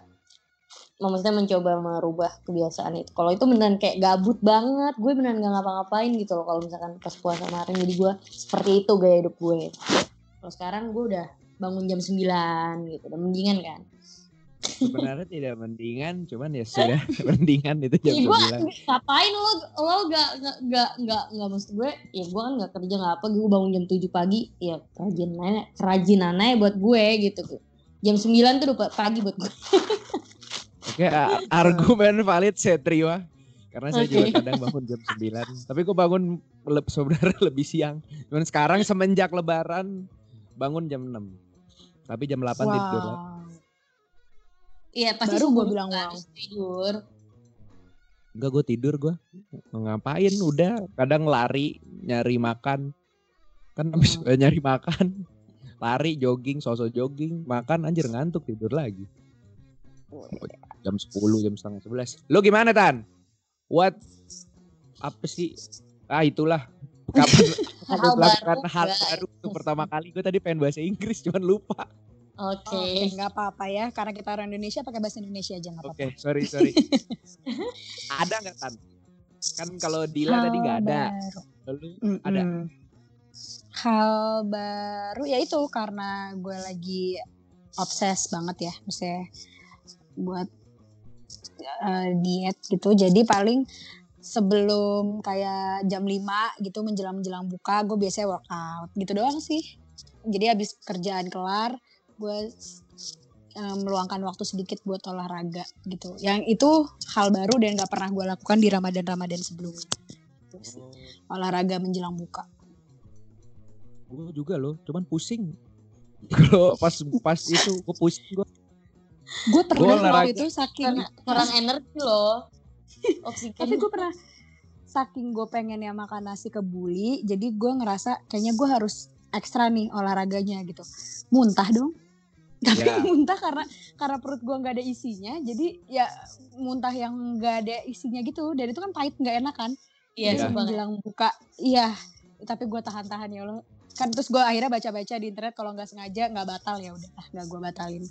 maksudnya mencoba merubah kebiasaan itu. Kalau itu beneran kayak gabut banget. Gue beneran gak ngapa-ngapain gitu loh kalau misalkan pas puasa kemarin. Jadi gue seperti itu gaya hidup gue. Kalau sekarang gue udah bangun jam 9 gitu. Udah mendingan kan Sebenarnya tidak mendingan, cuman ya sudah mendingan itu gue 9. ngapain lo lo gak gak gak gak, gak maksud gue ya gue kan gak kerja gak apa gue bangun jam 7 pagi ya kerajinan kerajinan aja buat gue gitu jam 9 tuh udah pagi buat gue Oke, argumen valid saya terima. Karena saya juga Oke. kadang bangun jam 9. Tapi gue bangun le- sebenarnya lebih siang. Cuman sekarang semenjak lebaran bangun jam 6. Tapi jam 8 tidur. Iya pasti Baru gua bilang wow. tidur Enggak gue tidur gue. Ngapain udah kadang lari nyari makan. Kan habis eh, nyari makan. Lari, jogging, sosok jogging, makan anjir ngantuk tidur lagi. Jam 10, jam setengah 11. Lu gimana Tan? What apa sih? Ah itulah. Kapan melakukan baru, hal baru untuk pertama kali gue tadi pengen bahasa Inggris cuman lupa. Oke Oke, nggak apa-apa ya, karena kita orang Indonesia pakai bahasa Indonesia aja nggak Oke, apa-apa. sorry sorry. ada nggak Tan? Kan kalau Dila tadi nggak ada. Baru. Lalu Mm-mm. ada. Hal baru ya itu karena gue lagi obses banget ya, maksudnya buat eh, diet gitu. Jadi paling sebelum kayak jam 5 gitu menjelang-menjelang buka gue biasanya workout gitu doang sih. Jadi habis kerjaan kelar gue eh, meluangkan waktu sedikit buat olahraga gitu. Yang itu hal baru dan gak pernah gue lakukan di Ramadan-Ramadan sebelumnya. Gitu sih. Olahraga menjelang buka. Gue juga loh, cuman pusing. Kalau pas pas itu gue pusing gue. Gue pernah olahraga. waktu itu saking karena kurang energi loh oksigen tapi gue pernah saking gue pengennya makan nasi kebuli jadi gue ngerasa kayaknya gue harus ekstra nih olahraganya gitu muntah dong tapi Ya. muntah karena karena perut gue nggak ada isinya jadi ya muntah yang nggak ada isinya gitu dan itu kan pahit nggak enak kan iya Ya. Terus sumpah. menjelang buka iya tapi gue tahan-tahan ya Allah kan terus gue akhirnya baca-baca di internet kalau nggak sengaja nggak batal ya udah nggak gue batalin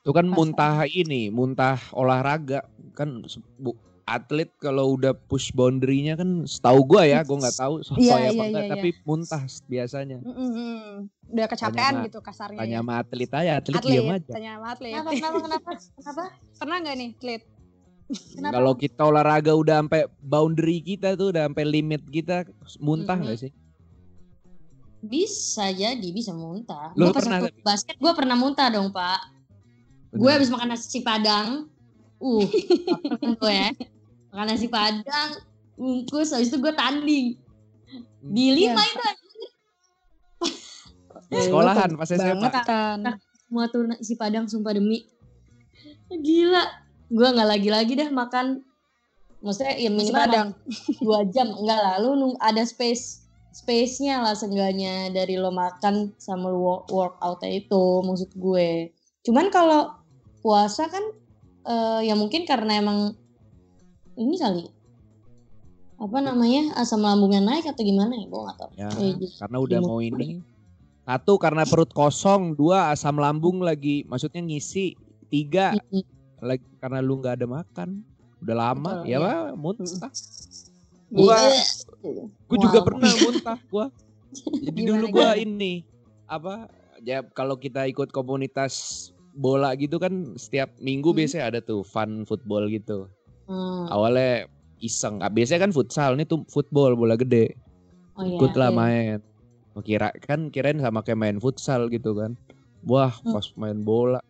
Itu kan Pas- muntah ini, muntah olahraga kan bu, atlet kalau udah push boundary-nya kan setahu gua ya, gua nggak tahu soal Iya, apa iya, enggak, iya, tapi muntah biasanya. Mm-mm. udah kecapean Tanya gitu kasarnya Tanya ya. sama atlet aja, atlet, atlet diam aja. tanya sama atlet kenapa kenapa kenapa kenapa pernah nggak nih atlet Kenapa? Kalau kita olahraga udah sampai boundary kita tuh, udah sampai limit kita, muntah nggak sih? bisa jadi bisa muntah Lu gue pas pernah basket gue pernah muntah dong pak gue habis makan nasi padang uh lapar gue ya makan nasi padang bungkus habis itu gue tanding. Di lima Iya. itu sekolahan pas SMA. kan semua tuh nasi padang sumpah demi. Gila. Gue nggak lagi lagi dah makan. Maksudnya ya Nasi minimal padang. dua jam. Enggak lah lu ada space space-nya lah seenggaknya dari lo makan sama lo work, workout itu maksud gue. Cuman kalau puasa kan eh, ya mungkin karena emang ini kali apa namanya asam lambungnya naik atau gimana ya gue nggak tahu Ya, Eh, karena udah mau ini Satu karena perut kosong, dua asam lambung lagi, maksudnya ngisi, tiga lagi karena lu nggak ada makan. Udah lama, Betul, ya iya. lah, muntah. Gua, Iya. gua juga Wow. pernah muntah gua. Jadi Gimana, dulu gua ini apa? Ya kalau kita ikut komunitas bola gitu kan setiap minggu Hmm. biasanya ada tuh fun football gitu. Hmm. Awalnya iseng, ah, biasanya kan futsal, ini tuh football bola gede. Oh, iya. ikut lah Iya. main. Oh, Kira kan kirain sama kayak main futsal gitu kan. Wah Hmm. pas main bola,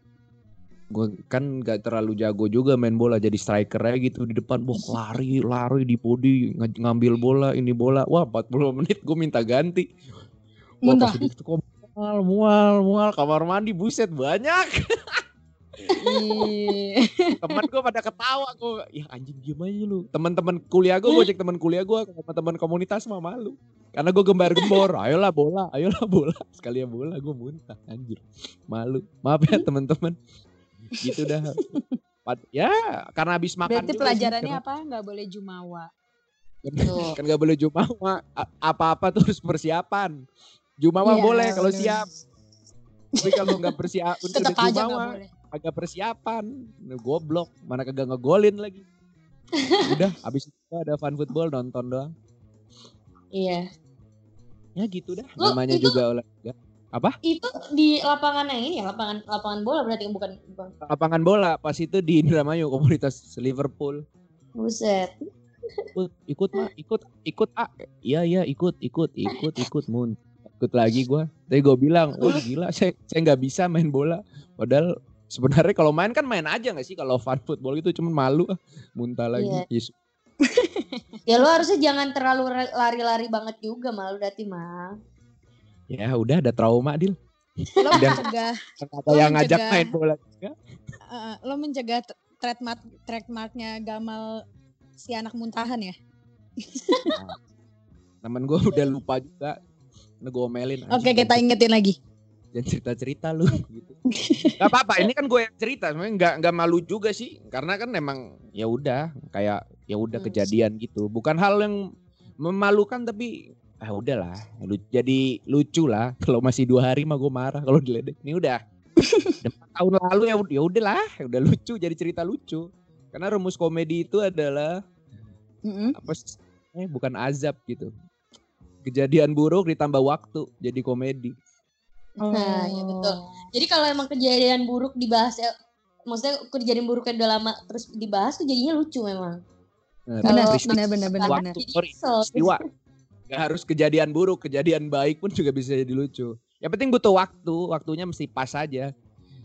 gue kan gak terlalu jago juga main bola jadi striker aja gitu di depan. Wah lari lari di podi ng- ngambil bola ini bola. Wah 40 menit gue minta ganti. Wah Muntah. pas kok mual mual mual kamar mandi buset banyak. Ih. teman gue pada ketawa gue ya anjing diem aja lu. Teman-teman kuliah gue gue cek teman kuliah gue teman-teman komunitas mah malu. Karena gue gembar-gembor ayolah bola ayolah bola. Sekalian bola gue muntah anjir. Malu. Maaf ya teman-teman gitu dah. Ya karena habis makan Berarti sih, pelajarannya karena- apa? Nggak boleh jumawa. Tuh. kan gak boleh jumawa. Apa-apa tuh harus persiapan. Jumawa Iya, boleh kalau siap. Tapi kalau nggak persiap untuk nggak jumawa boleh. Agak persiapan. Goblok mana kagak ngegolin lagi. Udah habis itu ada fun football nonton doang. Iya. ya gitu dah Lu namanya itu- juga olahraga. Itu di lapangan yang ini ya, lapangan lapangan bola berarti bukan bukan. lapangan bola pas itu di Indramayu komunitas Liverpool. Buset. ikut ikut mah ikut ikut ah iya iya ikut ikut ikut ikut mun. Ikut lagi gua. Tapi gue bilang oh gila saya saya nggak bisa main bola. Padahal sebenarnya kalau main kan main aja nggak sih kalau fun football itu cuma malu ah muntah lagi Iya. Yes. Ya lu harusnya jangan terlalu lari-lari banget juga malu berarti mah. ya udah ada trauma dil Lo Udah. mencegah, ada yang ngajak mencegah. main bola juga eh, lo mencegah trademark trademarknya Gamal si anak muntahan ya. temen gue udah lupa juga Nah, gue omelin Oke anjing, kita ingetin lagi. Jangan cerita-cerita lu gitu. Gak apa-apa, ini kan gue yang cerita, sebenarnya nggak nggak malu juga sih, karena kan emang ya udah kayak ya udah Hmm. kejadian gitu, bukan hal yang memalukan tapi ah udahlah, lu, jadi lucu lah. Kalau masih dua hari mah gue marah kalau diledek. Ini udah tahun lalu ya ya udahlah, udah lucu jadi cerita lucu. Karena rumus komedi itu adalah Mm-mm. apa sih? Eh bukan azab gitu. Kejadian buruk ditambah waktu jadi komedi. Nah, iya betul. Jadi kalau emang kejadian buruk dibahas ya maksudnya kejadian buruknya udah lama terus dibahas tuh jadinya lucu memang. Nah, benar benar benar benar. waktu sorry peristiwa. Gak harus kejadian buruk kejadian baik pun juga bisa jadi lucu. Yang penting butuh waktu waktunya mesti pas aja.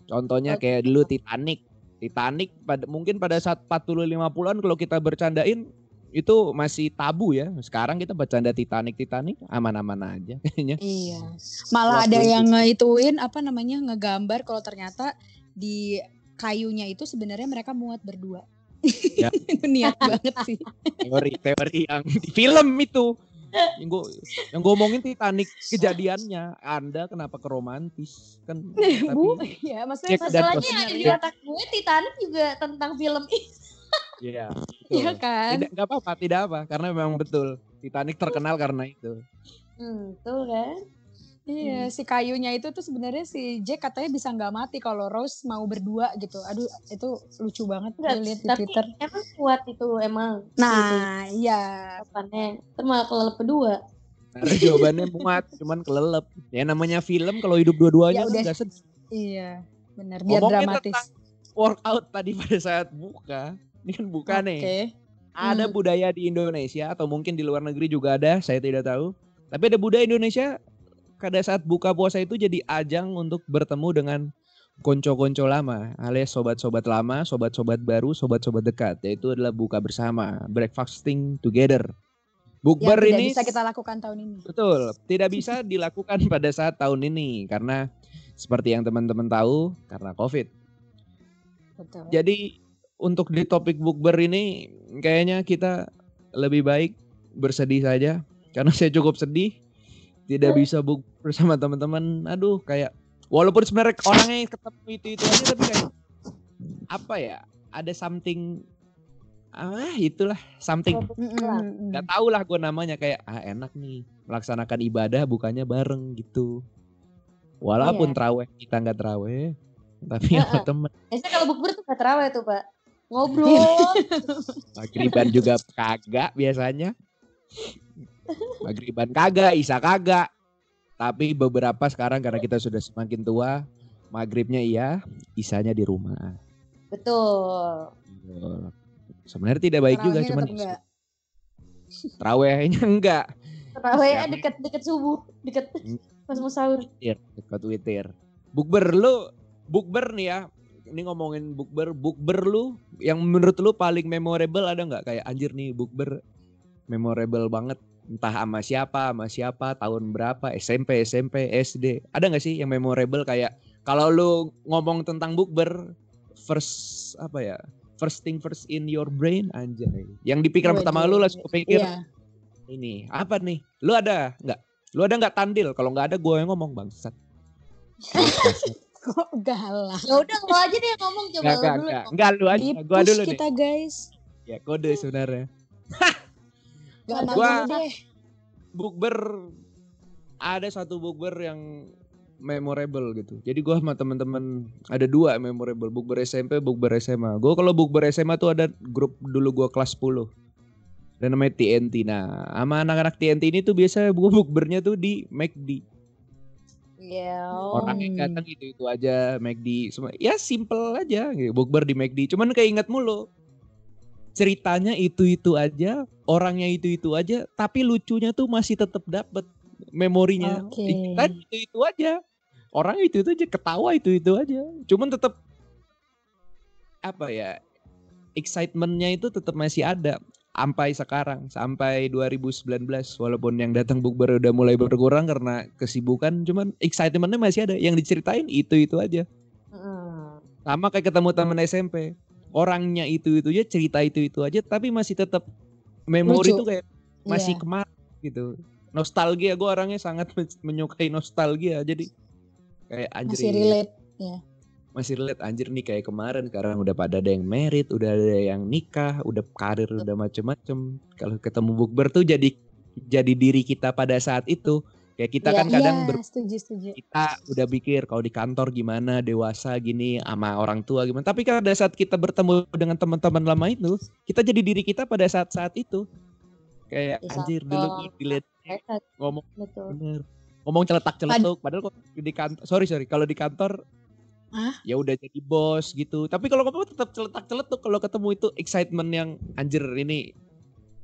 Contohnya kayak dulu Titanic. Titanic pada mungkin pada saat 40 50-an kalau kita bercandain itu masih tabu ya sekarang kita bercanda Titanic Titanic aman-aman aja kayaknya Iya. Malah Waktu ada yang ngeituin apa namanya ngegambar kalau ternyata di kayunya itu sebenarnya mereka muat berdua. Ya. Niat banget sih. teori-teori yang di film itu yang gue yang gue omongin Titanic kejadiannya Anda kenapa ke romantis kan tapi Bu, ya maksudnya Masalahnya yang di otak gue Titanic juga tentang film itu. Iya, Iya kan? Tidak nggak apa-apa, tidak apa, karena memang betul Titanic terkenal karena itu. Hmm, betul kan? Iya, si kayunya itu tuh sebenarnya si Jack katanya bisa nggak mati kalau Rose mau berdua gitu. Aduh, itu lucu banget Enggak, gue lihat di tapi Twitter. emang kuat itu emang. Nah, iya. Kapannya terus kelelep kedua. Karena jawabannya muat, cuman kelelep. Ya namanya film kalau hidup dua-duanya Ya udah. nggak sedih. Iya, benar. Biar Ngomongin dramatis. tentang Workout tadi pada saat buka, ini kan buka Oke. nih. Ada Hmm. budaya di Indonesia atau mungkin di luar negeri juga ada, saya tidak tahu. Tapi ada budaya Indonesia pada saat buka puasa itu jadi ajang untuk bertemu dengan konco-konco lama, alias sobat-sobat lama, sobat-sobat baru, sobat-sobat dekat, yaitu adalah buka bersama, breakfasting together. Bukber ini bisa kita lakukan tahun ini. betul tidak bisa dilakukan pada saat tahun ini karena seperti yang teman-teman tahu karena COVID. Betul. Jadi untuk di topik bukber ini kayaknya kita lebih baik bersedih saja karena saya cukup sedih tidak bisa buk bersama teman-teman. Aduh kayak walaupun sebenarnya orangnya ketemu itu itu aja tapi kayak apa ya ada something ah itulah something nggak tahu lah gue namanya kayak ah enak nih melaksanakan ibadah bukannya bareng gitu Walaupun Iya. terawih kita nggak terawih, tapi sama Heeh. temen Biasanya kalau bukber tuh gak terawih tuh pak. Ngobrol. Magriban juga kagak biasanya. Magriban kagak, Isa kagak. Tapi beberapa sekarang karena kita sudah semakin tua, maghribnya iya, isanya di rumah. Betul. Sebenarnya tidak baik juga, cuman enggak. terawihnya enggak. Terawihnya deket-deket subuh. Deket Hmm. pas mau sahur. Witir, dekat witir. Bukber lu, bukber nih ya. Ini ngomongin bukber, bukber lu yang menurut lu paling memorable ada nggak kayak anjir nih bukber memorable banget entah sama siapa, sama siapa, tahun berapa, SMP, SMP, SD. Ada nggak sih yang memorable kayak kalau lu ngomong tentang bukber first apa ya? First thing first in your brain anjay. Yang di pikiran pertama lu langsung kepikir Iya. ini apa nih? Lu ada nggak? Lu ada nggak tandil? Kalau nggak ada gue yang ngomong bangsat. Kok galak. Ya udah lo aja deh yang ngomong coba lo enggak, dulu. enggak. Enggak lu aja, Di gua dulu kita nih. guys. Ya kode sebenarnya. Gak Gua- deh. Bukber ada satu bukber yang memorable gitu. Jadi gua sama teman-teman ada dua memorable, bukber SMP, bukber SMA. Gua kalau bukber SMA tuh ada grup dulu gua kelas 10. Dan namanya TNT. Nah, sama anak-anak TNT ini tuh biasa gua bukbernya tuh di McD. Ya. Orang yang datang itu itu aja McD semua. Ya simple aja gitu. Bukber di McD. Cuman keinget mulu. Ceritanya itu-itu aja, orangnya itu-itu aja, tapi lucunya tuh masih tetap dapet memorinya. Oke. Kan itu-itu aja. Orang itu-itu aja, ketawa itu-itu aja. Cuman tetap apa ya? Excitementnya itu tetap masih ada sampai sekarang, sampai 2019 walaupun yang datang bukber udah mulai berkurang karena kesibukan, cuman excitementnya masih ada. Yang diceritain itu-itu aja. Mm. Sama kayak ketemu temen SMP. Orangnya itu-itu aja, cerita itu-itu aja, tapi masih tetap memori Lucu. tuh kayak masih Iya. kemarin gitu. Nostalgia gue orangnya sangat men- menyukai nostalgia. Jadi kayak anjir Masih iya, relate. Masih relate anjir nih kayak kemarin sekarang udah pada ada yang merit, udah ada yang nikah, udah karir udah macem-macem. Kalau ketemu bukber tuh jadi jadi diri kita pada saat itu. Kayak kita Iya, kan kadang Iya, ber, setuju, setuju. kita udah pikir kalau di kantor gimana dewasa gini sama orang tua gimana tapi pada saat kita bertemu dengan teman-teman lama itu kita jadi diri kita pada saat-saat itu kayak Bisa. anjir dulu gue dilihat ngomong Betul. bener ngomong celetak celetuk padahal kok di kantor sorry sorry kalau di kantor Hah? ya udah jadi bos gitu tapi kalau ngomong tetap celetak celetuk kalau ketemu itu excitement yang anjir ini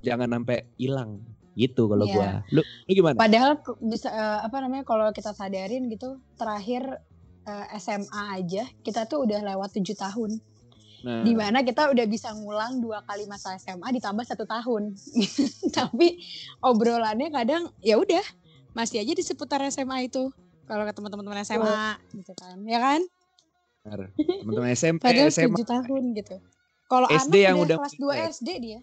jangan sampai hilang gitu kalau Iya. gua lu lu gimana Padahal ke- bisa eh, apa namanya kalau kita sadarin gitu terakhir eh, SMA aja kita tuh udah lewat tujuh tahun. nah Di mana kita udah bisa ngulang dua kali masa SMA ditambah satu tahun. Tapi obrolannya kadang ya udah masih aja di seputar SMA itu. Kalau ketemu teman-teman SMA gitu kan, ya kan? Teman-teman SMP Padahal SMA tujuh tahun gitu. Kalau SD anak yang udah kelas 2 punya. SD dia.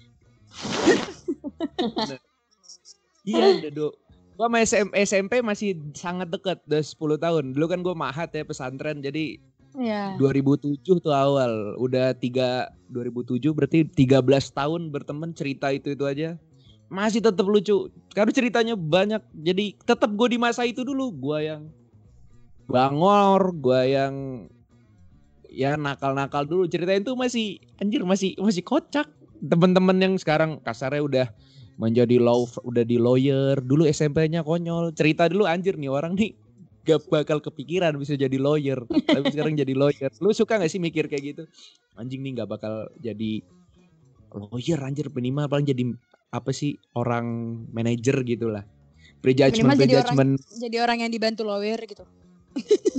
Iya, udah do. Gua sama SM, SMP masih sangat dekat, udah 10 tahun. Dulu kan gua mahat ya pesantren, jadi Iya. 2007 tuh awal. Udah 3 2007 berarti 13 tahun berteman cerita itu itu aja. Masih tetap lucu. Karena ceritanya banyak. Jadi tetap gue di masa itu dulu. Gua yang bangor, gua yang ya nakal-nakal dulu. Ceritain tuh masih anjir masih masih kocak. Temen-temen yang sekarang kasarnya udah menjadi law udah di lawyer. Dulu SMP-nya konyol. Cerita dulu anjir nih orang nih gak bakal kepikiran bisa jadi lawyer. Tapi sekarang jadi lawyer. Lu suka gak sih mikir kayak gitu? Anjing nih gak bakal jadi lawyer anjir. Minimal paling jadi apa sih orang manajer gitu lah. Prejudgment Minimal jadi orang- prejudgment. Jadi orang yang dibantu lawyer gitu.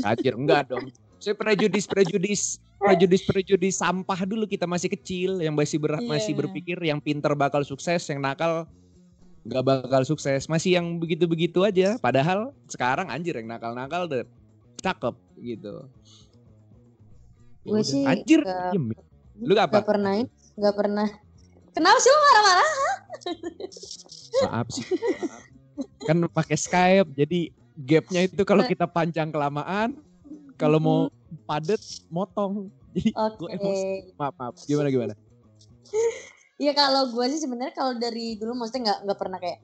anjir enggak dong saya prejudis prejudis prejudis prejudis sampah dulu kita masih kecil yang masih ber, Iya. masih berpikir yang pinter bakal sukses yang nakal nggak bakal sukses masih yang begitu begitu aja padahal sekarang anjir yang nakal nakal udah cakep gitu Ya Gue sih anjir nggak- diem. lu apa Gak pernah gak pernah. Kenapa sih lo marah-marah? maaf sih maaf. kan pakai Skype jadi gapnya itu kalau kita panjang kelamaan kalau mau padet motong. Jadi Oke. gue emosi. Maaf maaf. Gimana gimana? Iya kalau gue sih sebenarnya kalau dari dulu maksudnya nggak nggak pernah kayak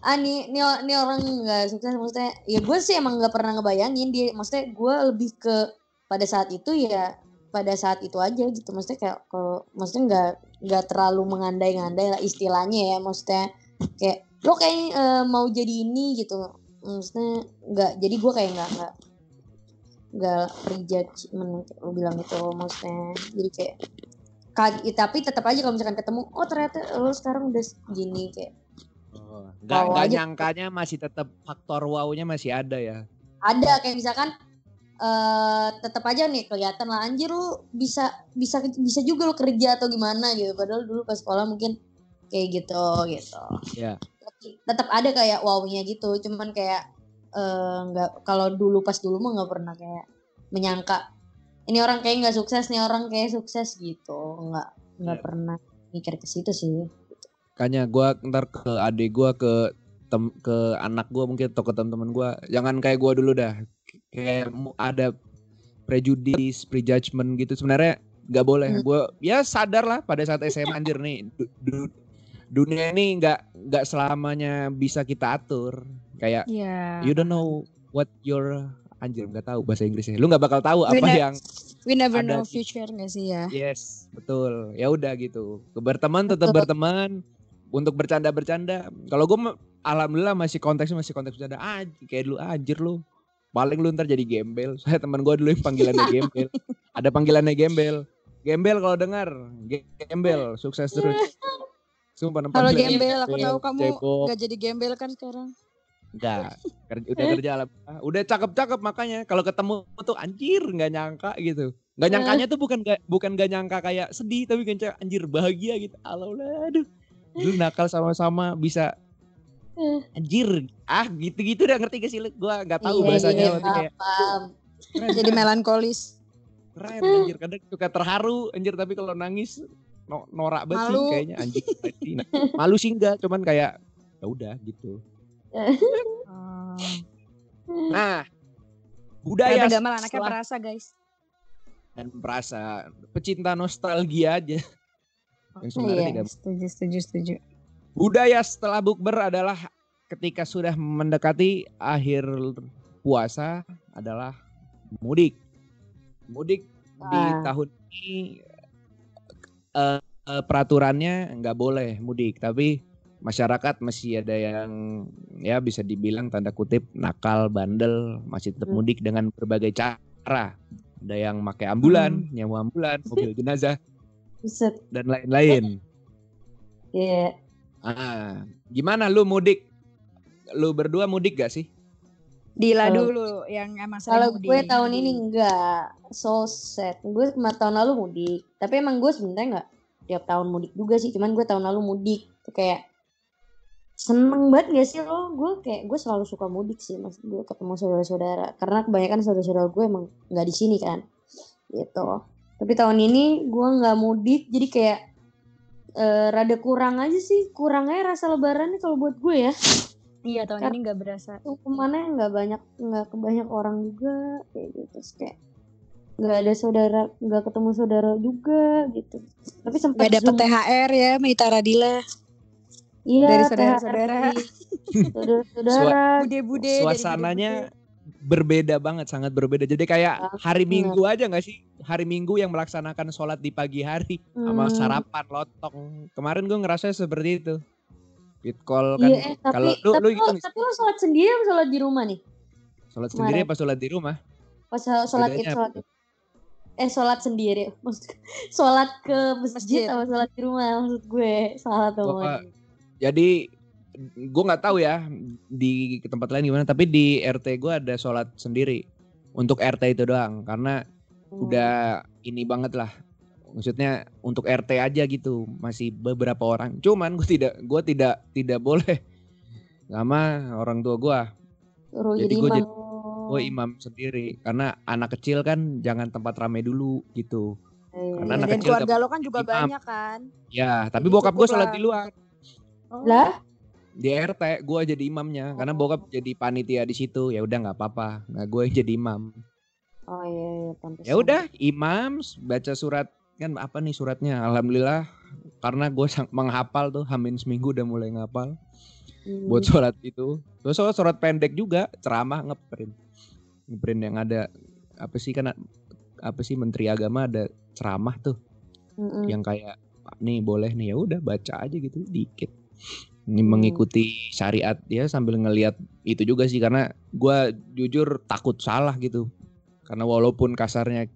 ah nih nih, nih orang nggak sukses maksudnya ya gue sih emang nggak pernah ngebayangin dia. Maksudnya gue lebih ke pada saat itu ya pada saat itu aja gitu. Maksudnya kayak kalau maksudnya nggak nggak terlalu mengandai-ngandai lah istilahnya ya. Maksudnya kayak lo kayak eh, mau jadi ini gitu. Maksudnya nggak jadi gue kayak nggak nggak nggak prejudgment kayak lo bilang gitu maksudnya jadi kayak kaget tapi tetap aja kalau misalkan ketemu oh ternyata lo sekarang udah gini kayak Oh, Wow nggak aja. nyangkanya masih tetap faktor wow-nya masih ada ya. ada kayak misalkan eh tetap aja nih kelihatan lah anjir lu bisa bisa bisa juga lu kerja atau gimana gitu padahal dulu pas sekolah mungkin kayak gitu gitu Iya. Tapi tetap ada kayak wownya gitu cuman kayak eh, nggak kalau dulu pas dulu mah nggak pernah kayak menyangka ini orang kayak nggak sukses nih orang kayak sukses gitu nggak nggak Iya. pernah mikir ke situ sih Makanya gua ntar ke adik gua ke tem ke anak gua mungkin atau ke teman-teman gua jangan kayak gua dulu dah. Kayak ada prejudice, prejudgment gitu sebenarnya nggak boleh. Hmm. Gua ya sadar lah pada saat SMA anjir nih du- du- dunia ini nggak nggak selamanya bisa kita atur. Kayak Iya. you don't know what your anjir nggak tahu bahasa Inggrisnya. Lu nggak bakal tahu apa Bener. yang We never Ada know future gak sih ya? Yes, betul. Ya udah gitu. Berteman tetap Betul. berteman. Untuk bercanda-bercanda. Kalau gue alhamdulillah masih konteksnya masih konteks bercanda. Ah, kayak dulu anjir lu. Paling lu ntar jadi gembel. Saya teman gue dulu yang panggilannya gembel. Ada panggilannya gembel. Gembel kalau dengar, gembel, sukses terus. Sumpah nama Kalau gembel, aku tahu kamu cebok. gak jadi gembel kan sekarang. Enggak, kerja, udah kerja alhamdulillah. Udah cakep-cakep makanya kalau ketemu tuh anjir nggak nyangka gitu. Nggak nyangkanya tuh bukan gak, bukan gak nyangka kayak sedih tapi kan anjir bahagia gitu. Allah aduh. Dulu nakal sama-sama bisa Eh. anjir ah gitu-gitu udah ngerti gak sih lu? Gua nggak tahu Iya, bahasanya iya, tapi kayak keren, Jadi melankolis. keren anjir kadang suka terharu anjir tapi kalau nangis no- norak banget sih kayaknya anjir. Malu sih enggak cuman kayak ya udah gitu. Oh. Nah, budaya Gamal anaknya setelah- perasa guys. dan merasa pecinta nostalgia aja. Yang sebenarnya Iya. tidak. Setuju, setuju, setuju. Budaya setelah bukber adalah ketika sudah mendekati akhir puasa adalah mudik. Mudik di Ah. tahun ini eh, eh, peraturannya nggak boleh mudik, tapi masyarakat masih ada yang ya bisa dibilang tanda kutip nakal, bandel, masih tetap Hmm. mudik dengan berbagai cara. Ada yang pakai ambulan, nyewa ambulan, mobil jenazah Buset. dan lain-lain. Iya. Ah, gimana lu mudik? Lu berdua mudik gak sih? Dila Kalau- dulu yang emang sering Kalau gue tahun ini enggak so sad. Gue kemarin tahun lalu mudik. Tapi emang gue sebenarnya enggak tiap tahun mudik juga sih. Cuman gue tahun lalu mudik. Tuh kayak seneng banget gak sih lo? Gue kayak gue selalu suka mudik sih. Mas gue ketemu saudara-saudara. Karena kebanyakan saudara-saudara gue emang nggak di sini kan. Gitu. Tapi tahun ini gue nggak mudik. Jadi kayak eh, rada kurang aja sih. Kurangnya rasa lebarannya kalau buat gue ya. Iya tahun Kar- ini gak berasa. tuh ke mana nggak banyak nggak kebanyak orang juga kayak gitu Terus kayak nggak ada saudara nggak ketemu saudara juga gitu tapi sempat Gak dapet Zoom. THR ya Mita Radila. Iya dari saudara-saudara. dari saudara-saudara Bude-bude. dari Suasananya bude-bude. berbeda banget, sangat berbeda. Jadi kayak hari Banget. Minggu aja gak sih? Hari Minggu yang melaksanakan sholat di pagi hari sama Hmm, sarapan lotong. Kemarin gue ngerasa seperti itu. Fit call kan. iya eh, tapi kalau lu tapi, lu lo, hitung tapi lo sholat sendiri apa sholat di rumah nih sholat sendiri apa sholat di rumah? pas sholat id Bedanya sholat eh sholat sendiri maksud sholat ke masjid, Masjid. apa sholat di rumah maksud gue salah tuh. Jadi gue nggak tahu ya di tempat lain gimana, tapi di RT gue ada sholat sendiri. Untuk RT itu doang karena Hmm. udah ini banget lah. Maksudnya untuk RT aja gitu masih beberapa orang. Cuman gue tidak gue tidak tidak boleh sama orang tua gue jadi gue jadi- gue imam sendiri. Karena anak kecil kan jangan tempat rame dulu gitu. Iya. Karena anak Dan kecil keluarga lo kan juga imam. banyak kan. ya tapi Jadi bokap gue sholat di luar Oh. lah di RT gue jadi imamnya karena Oh. bokap jadi panitia di situ ya udah nggak apa-apa nah gue yang jadi imam oh iya iya ya udah imam baca surat kan apa nih suratnya alhamdulillah karena gue menghafal tuh hamin seminggu udah mulai ngapal Hmm. buat sholat itu. Terus sholat, sholat pendek juga, ceramah ngeprint. Ngeprint yang ada apa sih kan apa sih menteri agama ada ceramah tuh Mm-mm. yang kayak nih boleh nih ya udah baca aja gitu dikit. Ini Hmm. mengikuti syariat ya sambil ngelihat itu juga sih karena gua jujur takut salah gitu. Karena walaupun kasarnya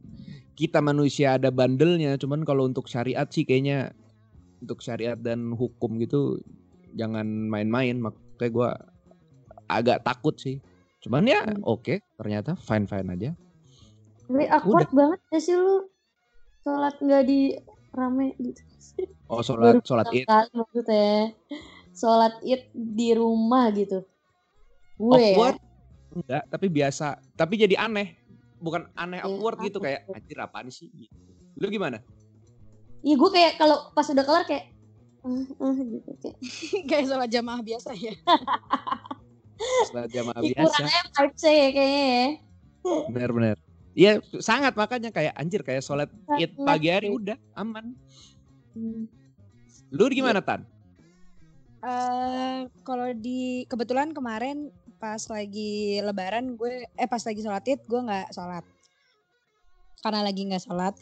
kita manusia ada bandelnya, cuman kalau untuk syariat sih kayaknya untuk syariat dan hukum gitu jangan main-main. Makanya gua agak takut sih. Cuman ya Hmm. oke, ternyata fine-fine aja. Tapi awkward banget ya sih lu sholat nggak di rame gitu. Oh sholat sholat id maksudnya sholat id di rumah gitu. Gue ya. awkward enggak, tapi biasa. Tapi jadi aneh. Bukan aneh Iya, awkward gitu kayak anjir apaan sih gitu. Lu gimana? Iya gue kayak kalau pas udah kelar kayak eh eh gitu kayak. Kayak sholat jamaah biasa ya. Sholat jamaah biasa. kurangnya vibes ya kayaknya ya. Bener-bener. Iya sangat makanya kayak anjir kayak sholat id pagi hari udah aman. Lu gimana Tan? Eh kalau di kebetulan kemarin pas lagi lebaran gue eh pas lagi sholat id gue nggak sholat karena lagi nggak sholat.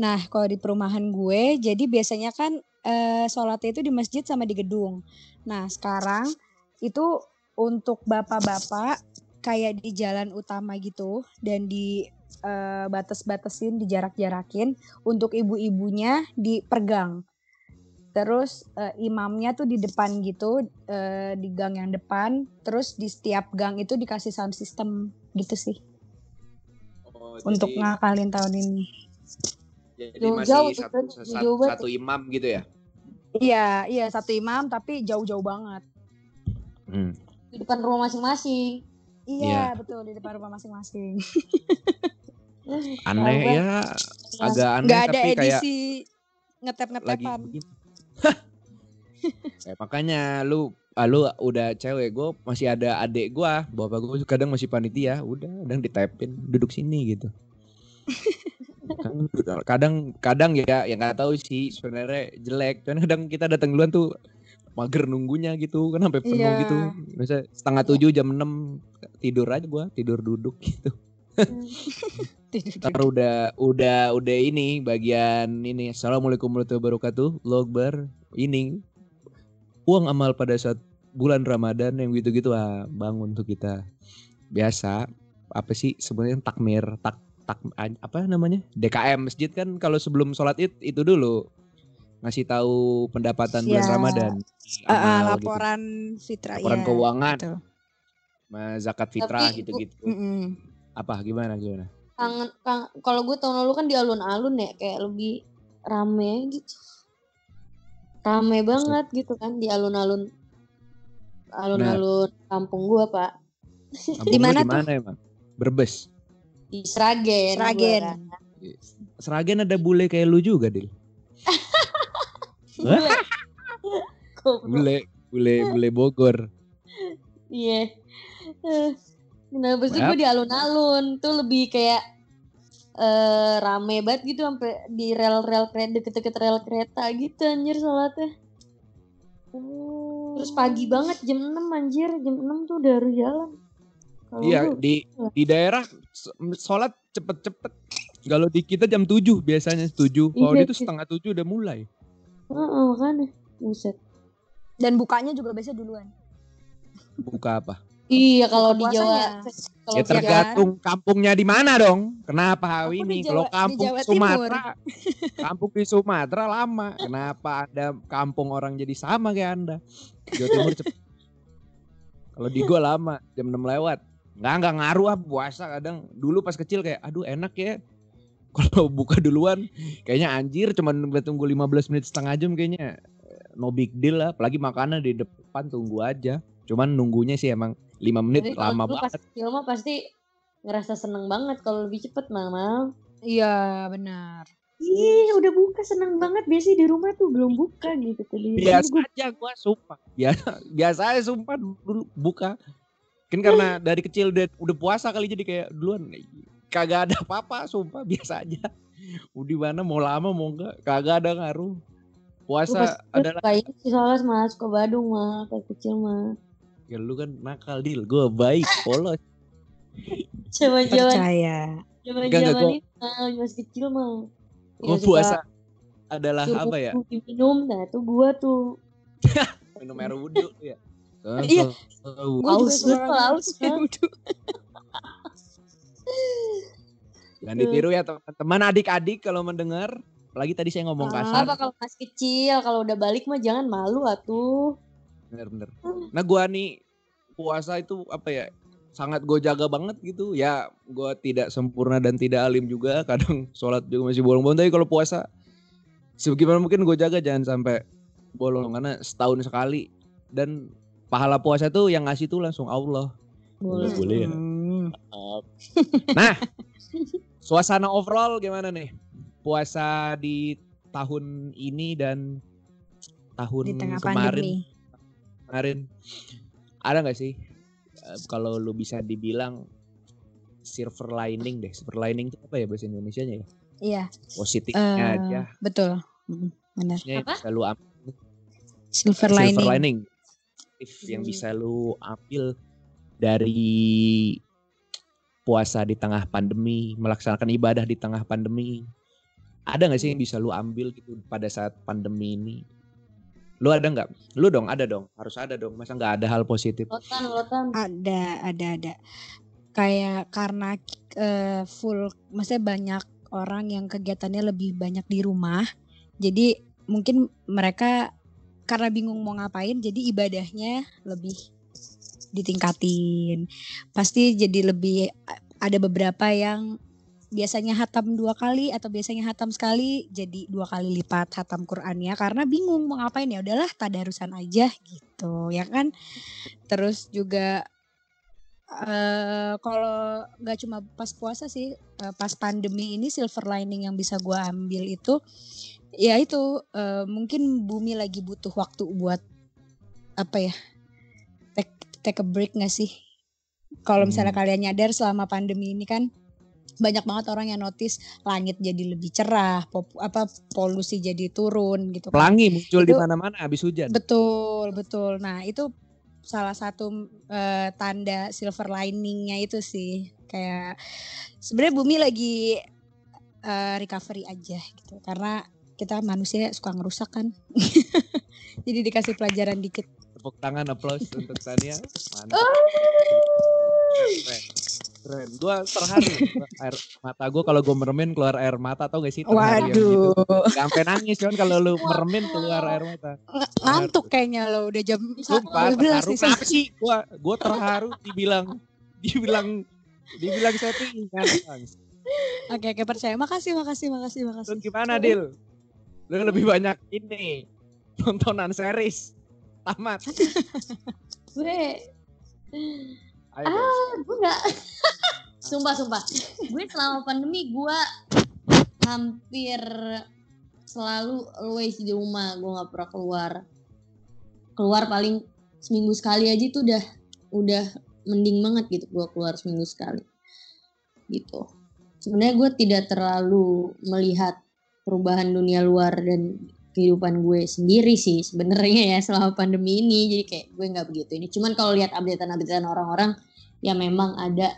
Nah kalau di perumahan gue jadi biasanya kan eh, sholatnya itu di masjid sama di gedung. Nah sekarang itu untuk bapak-bapak kayak di jalan utama gitu dan di eh, batas-batasin dijarak-jarakin untuk ibu-ibunya dipergang. Terus eh, imamnya tuh di depan gitu eh, di gang yang depan. Terus di setiap gang itu dikasih sound system gitu sih Oh, untuk ngakalin tahun ini. jadi Jauh-jauh masih tuh, satu, jauh satu, banget. satu imam gitu ya? Iya iya satu imam tapi jauh-jauh banget. Hmm. Di depan rumah masing-masing. Iya Iya. betul di depan rumah masing-masing. Aneh ya, agak aneh Nggak ada tapi kayak edisi lagi ngetep-ngetepan. begini. Kayak makanya lu ah, lu udah cewek gue masih ada adik gua bapak gue kadang masih panitia udah kadang ditepin duduk sini gitu kadang kadang ya yang nggak tahu sih sebenarnya jelek cuman kadang kita datang duluan tuh mager nunggunya gitu kan sampai penuh Iya. gitu misalnya setengah tujuh jam 6 tidur aja gua tidur duduk gitu Ntar udah udah udah ini bagian ini. Assalamualaikum warahmatullahi wabarakatuh. Logbar ini. Uang amal pada saat bulan Ramadan yang gitu-gitu ah bangun tuh kita. Biasa apa sih sebenarnya takmir? Tak tak apa namanya? DKM masjid kan kalau sebelum sholat id itu dulu. Ngasih tahu pendapatan bulan Ya. Ramadan. Ah, ah, amal gitu. laporan fitra laporan iya, keuangan. sama zakat fitrah gitu-gitu. Apa gimana gimana Kangen, kang, kalau gue tahun lalu kan di alun-alun ya kayak lebih rame gitu. Rame banget gitu kan di alun-alun alun-alun kampung gua pak Di mana di mana emang Brebes di Sragen. Sragen. kan. Seragen ada bule kayak lu juga, Dil. Bule. Bule, bule, bule Bogor. Iya. Eh, Nah, habis itu gue di alun-alun tuh lebih kayak eh rame banget gitu sampai di rel-rel kereta deket-deket rel kereta gitu anjir sholatnya. Terus pagi banget jam 6 anjir, jam 6 tuh udah harus jalan. Kalau Iya, lu, di di daerah s- sholat cepet-cepet. Kalau di kita jam 7 biasanya 7. Kalau Iya, di itu iya. setengah 7 udah mulai. Heeh, makanya. Buset. Dan bukanya juga biasanya duluan. Buka apa? Iya kalau di Jawa puasanya. kalau Ya tergantung kampungnya di mana dong. Kenapa Aku di ini? Jawa- Kalau kampung. Sumatera, kampung di Sumatera lama. Kenapa ada kampung orang jadi sama kayak Anda? Jawa Timur cepet. Kalau di gua lama, jam 6 lewat. Nggak, nggak ngaruh ah puasa kadang. Dulu pas kecil kayak, aduh enak ya. Kalau buka duluan, kayaknya anjir cuman tunggu 15 menit setengah jam kayaknya no big deal lah. Apalagi makanan di depan tunggu aja. Cuman nunggunya sih emang 5 menit Jadi lama dulu pas banget. kecil mah pasti ngerasa seneng banget kalau lebih cepet mama. Iya benar. Ih udah buka seneng banget biasanya di rumah tuh belum buka gitu tadi. biasa aja gua sumpah biasa biasa aja sumpah dulu buka kan karena dari kecil udah udah puasa kali jadi kayak duluan kagak ada apa-apa sumpah biasa aja udah mana mau lama mau enggak kagak ada ngaruh puasa adalah Kayak sih soalnya mas ke Badung mah kayak kecil mah. Ya lu kan nakal deal, gue baik, polos. Zaman-zaman Percaya. Enggak, enggak, zaman-zaman gua- ini nah, masih kecil mah. Gue suka puasa adalah suruh apa ya? diminum, nah itu gua tuh. Minum air wudhu ya. Iya. Tahu. Gua juga Haus suka minum kan. wudhu. Jangan ditiru ya teman-teman adik-adik kalau mendengar. Apalagi tadi saya ngomong Ah. kasar. Apa kalau masih kecil, kalau udah balik mah jangan malu atuh. Bener-bener. Nah gua nih puasa itu apa ya? Sangat gue jaga banget gitu. Ya gua tidak sempurna dan tidak alim juga. Kadang sholat juga masih bolong-bolong. Tapi kalau puasa sebagaimana mungkin gue jaga jangan sampai bolong karena setahun sekali. Dan pahala puasa tuh yang ngasih tuh langsung Allah. Boleh. Boleh ya. Hmm. Nah, suasana overall gimana nih? Puasa di tahun ini dan tahun Di tengah kemarin pandemi. Kemarin ada nggak sih eh, kalau lu bisa dibilang silver lining deh silver lining itu apa ya bahasa Indonesia-nya ya Iya. positifnya eh, aja betul. Benar. Maksudnya yang Apa? bisa lu ambil Silver silver lining. lining Positif yang Hmm. bisa lu ambil dari puasa di tengah pandemi melaksanakan ibadah di tengah pandemi ada nggak sih yang bisa lu ambil gitu pada saat pandemi ini lu ada nggak lu dong ada dong harus ada dong masa nggak ada hal positif Lotan, lotan. Ada, ada, ada. Kayak karena eh, full, maksudnya banyak orang yang kegiatannya lebih banyak di rumah. Jadi mungkin mereka karena bingung mau ngapain, jadi ibadahnya lebih ditingkatin. Pasti jadi lebih ada beberapa yang biasanya hatam dua kali atau biasanya hatam sekali jadi dua kali lipat hatam Qurannya. Karena bingung mau ngapain ya udahlah tadarusan aja gitu ya kan? Terus juga eh kalau nggak cuma pas puasa sih eh, pas pandemi ini silver lining yang bisa gua ambil itu ya itu eh, mungkin bumi lagi butuh waktu buat apa ya take take a break nggak sih? Kalau misalnya Hmm. kalian nyadar selama pandemi ini kan banyak banget orang yang notice langit jadi lebih cerah pop- apa polusi jadi turun gitu kan. pelangi muncul di mana-mana habis hujan Betul, betul. Nah, itu salah satu eh, tanda silver liningnya itu sih. Kayak sebenarnya bumi lagi eh, recovery aja gitu. Karena kita manusia suka ngerusak kan. Jadi dikasih pelajaran dikit. tepuk tangan applause untuk Tania mantap keren keren. Gue terharu air mata. Gue kalau gue meremin keluar air mata tau gak sih? Terharu yang gitu. Sampai nangis cuman kalau lu meremin keluar air mata. Ng- ngantuk kayaknya lo udah jam Sumpah 12 terharu. nih. kenapa sih gue gue terharu dibilang dibilang dibilang setting kan Oke, oke percaya. Makasih, makasih, makasih, makasih. Terus gimana Dil? Lu lebih banyak ini nontonan series. Tamat. Gue, Ayo ah, gue nggak. sumpah, sumpah. Gue selama pandemi gue hampir selalu always di rumah. Gue nggak pernah keluar. Keluar paling seminggu sekali aja itu udah udah mending banget gitu gue keluar seminggu sekali. Gitu. Sebenarnya gue tidak terlalu melihat perubahan dunia luar dan kehidupan gue sendiri sih sebenarnya ya selama pandemi ini jadi kayak gue nggak begitu ini cuman kalau lihat updatean-updatean orang-orang ya memang ada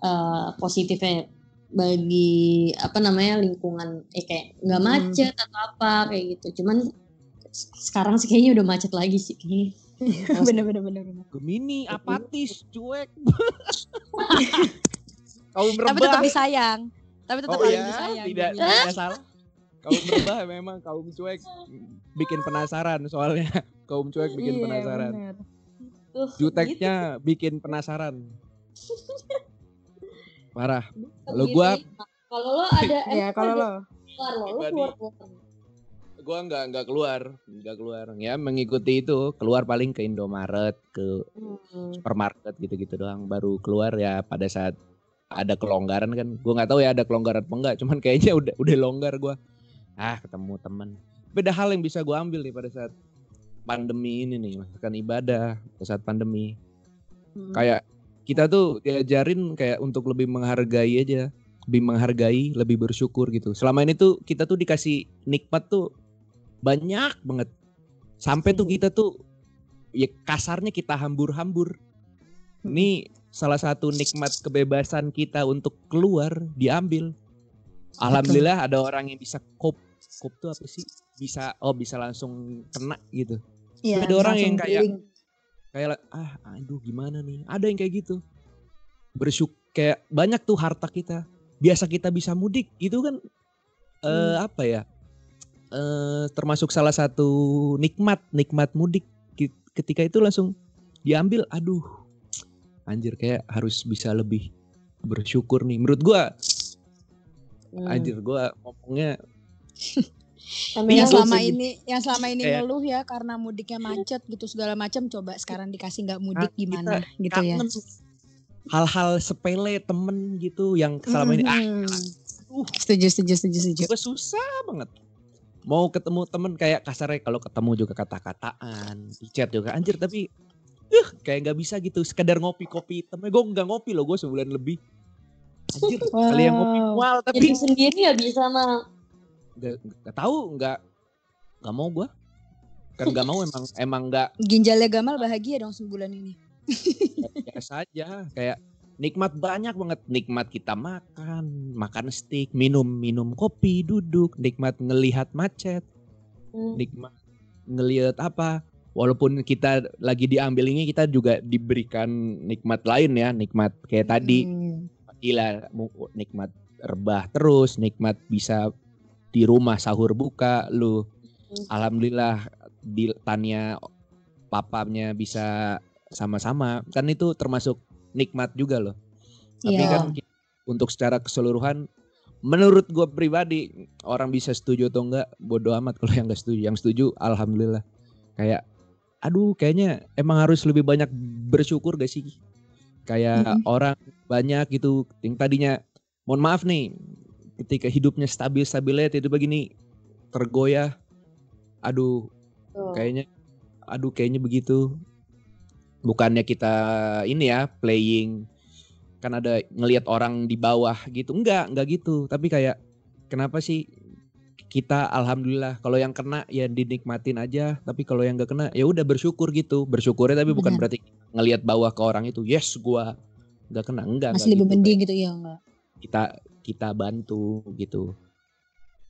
eh, positifnya bagi apa namanya lingkungan eh kayak nggak Hmm. macet atau apa kayak gitu cuman sekarang sih kayaknya udah macet lagi sih kayaknya bener, bener, bener, bener. Gemini apatis cuek kaum Tapi tetap disayang. Tapi tetap oh iya disayang. tidak Gemini. tidak salah kaum rebah memang kaum cuek. Bikin penasaran soalnya. Kaum cuek bikin Iya, penasaran. bener. Tuh, gitu. juteknya bikin penasaran. Parah. Kalau gua- kalau lo ada Ya, kalau lo. keluar lo, lo keluar keluar. Gua nggak nggak keluar nggak keluar. Ya mengikuti itu keluar paling ke Indomaret ke Hmm. supermarket gitu-gitu doang. Baru keluar ya pada saat ada kelonggaran kan. Gua nggak tahu ya ada kelonggaran apa enggak cuman kayaknya udah udah longgar gua ah ketemu temen beda hal yang bisa gua ambil nih pada saat pandemi ini nih melakukan ibadah pada saat pandemi Hmm. kayak kita tuh diajarin kayak untuk lebih menghargai aja lebih menghargai lebih bersyukur gitu selama ini tuh kita tuh dikasih nikmat tuh banyak banget sampai tuh kita tuh ya kasarnya kita hambur-hambur. Ini salah satu nikmat kebebasan kita untuk keluar diambil. Alhamdulillah ada orang yang bisa kop kop tuh apa sih? Bisa oh bisa langsung kena gitu. Iya, Ada orang yang kayak. Kayak ah aduh gimana nih? Ada yang kayak gitu. Bersyuk kayak banyak tuh harta kita. Biasa kita bisa mudik gitu kan eh apa ya? eh termasuk salah satu nikmat nikmat mudik ketika itu langsung diambil aduh anjir kayak harus bisa lebih bersyukur nih menurut gua Hmm. anjir gua ngomongnya Namanya yang selama ini yang selama ini ngeluh ya karena mudiknya macet gitu segala macam coba sekarang dikasih nggak mudik Kita gimana gitu ya. hal-hal sepele temen gitu yang selama ini ah aduh. Setuju setuju setuju setuju. Gue susah banget. Mau ketemu temen kayak kasarnya kalau ketemu juga kata-kataan di chat juga anjir tapi uh, kayak nggak bisa gitu sekedar ngopi-kopi temen gue nggak ngopi loh gue sebulan lebih. Anjir kali yang ngopi Wow. mual Jadi tapi sendiri gak bisa mah. Nggak nggak tahu nggak nggak mau gue kan nggak mau emang emang nggak. Ginjalnya Gamal bahagia dong sebulan ini. Biasa aja kayak nikmat banyak banget. Nikmat kita makan makan steak minum minum kopi duduk. Nikmat ngelihat macet. Hmm. nikmat ngelihat apa. Walaupun kita lagi diambil ini kita juga diberikan nikmat lain ya. Nikmat kayak tadi. Hmm. gila nikmat rebah terus. Nikmat bisa di rumah sahur buka lu Hmm. alhamdulillah di Tania papanya bisa sama-sama kan itu termasuk nikmat juga loh tapi Iya. kan untuk secara keseluruhan menurut gue pribadi orang bisa setuju atau enggak bodoh amat kalau yang enggak setuju yang setuju alhamdulillah kayak aduh kayaknya emang harus lebih banyak bersyukur gak sih kayak Mm-mm. orang banyak gitu yang tadinya mohon maaf nih ketika hidupnya stabil-stabilnya itu begini tergoyah. Aduh Tuh. kayaknya aduh kayaknya begitu. Bukannya kita ini ya playing kan ada ngelihat orang di bawah gitu. Enggak enggak gitu. Tapi kayak kenapa sih kita alhamdulillah kalau yang kena ya dinikmatin aja. Tapi kalau yang nggak kena ya udah bersyukur gitu. Bersyukurnya tapi bukan Benar. berarti ngelihat bawah ke orang itu yes gua nggak kena. Enggak masih enggak lebih gitu. mending gitu ya enggak kita kita bantu gitu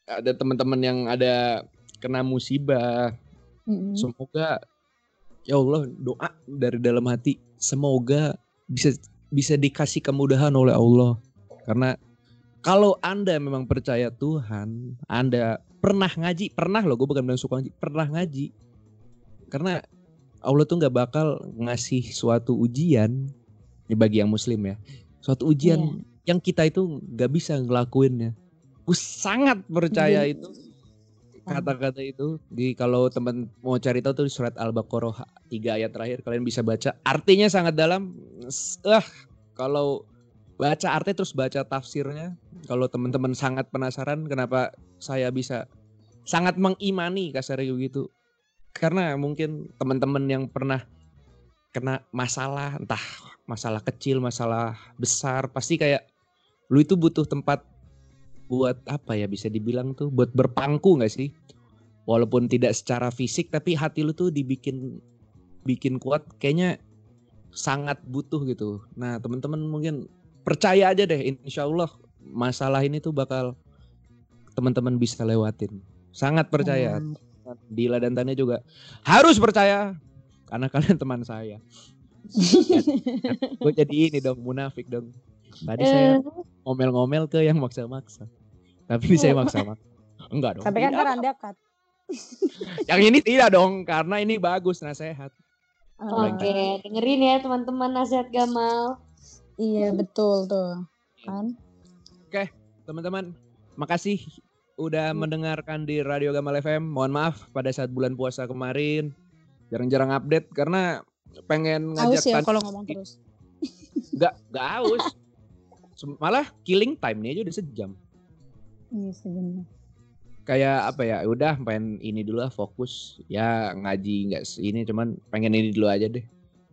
ada teman-teman yang ada kena musibah Mm-mm. Semoga ya Allah doa dari dalam hati semoga bisa bisa dikasih kemudahan oleh Allah. Karena kalau Anda memang percaya Tuhan, Anda pernah ngaji, pernah loh gue bukan bilang suka ngaji, pernah ngaji. Karena Allah tuh nggak bakal ngasih suatu ujian ini bagi yang muslim ya. Suatu ujian yang kita itu nggak bisa ngelakuinnya. Gue sangat percaya Iya. itu. Kata-kata itu. Di kalau teman mau cari tahu tuh di surat Al-Baqarah tiga ayat terakhir kalian bisa baca. Artinya sangat dalam. Ah kalau baca arti terus baca tafsirnya. Kalau teman-teman sangat penasaran kenapa saya bisa sangat mengimani kasarnya gitu? Karena mungkin teman-teman yang pernah kena masalah entah masalah kecil masalah besar pasti kayak lu itu butuh tempat buat apa ya bisa dibilang tuh? Buat berpangku nggak sih? Walaupun tidak secara fisik tapi hati lu tuh dibikin bikin kuat kayaknya sangat butuh gitu. Nah teman-teman mungkin percaya aja deh insya Allah masalah ini tuh bakal teman-teman bisa lewatin. Sangat percaya. Hmm. Dila dan Tania juga harus percaya karena kalian teman saya. Gue jadi ini dong munafik dong. Tadi saya Eh, ngomel-ngomel ke yang maksa-maksa. Tapi saya maksa-maksa. Enggak dong. tapi kan kan anda cut Yang ini tidak dong, karena ini bagus nasihat. Oke, dengerin ya teman-teman nasihat Gamal. iya betul tuh kan Teman-teman, makasih udah mendengarkan di Radio Gamal FM. Mohon maaf pada saat bulan puasa kemarin jarang-jarang update karena pengen ngajak aus ya kalau ngomong terus Enggak, enggak haus. Malah killing time nya aja udah sejam. iya sebenarnya Kayak apa ya? Udah pengen ini dulu lah fokus. Ya ngaji enggak ini cuman pengen ini dulu aja deh.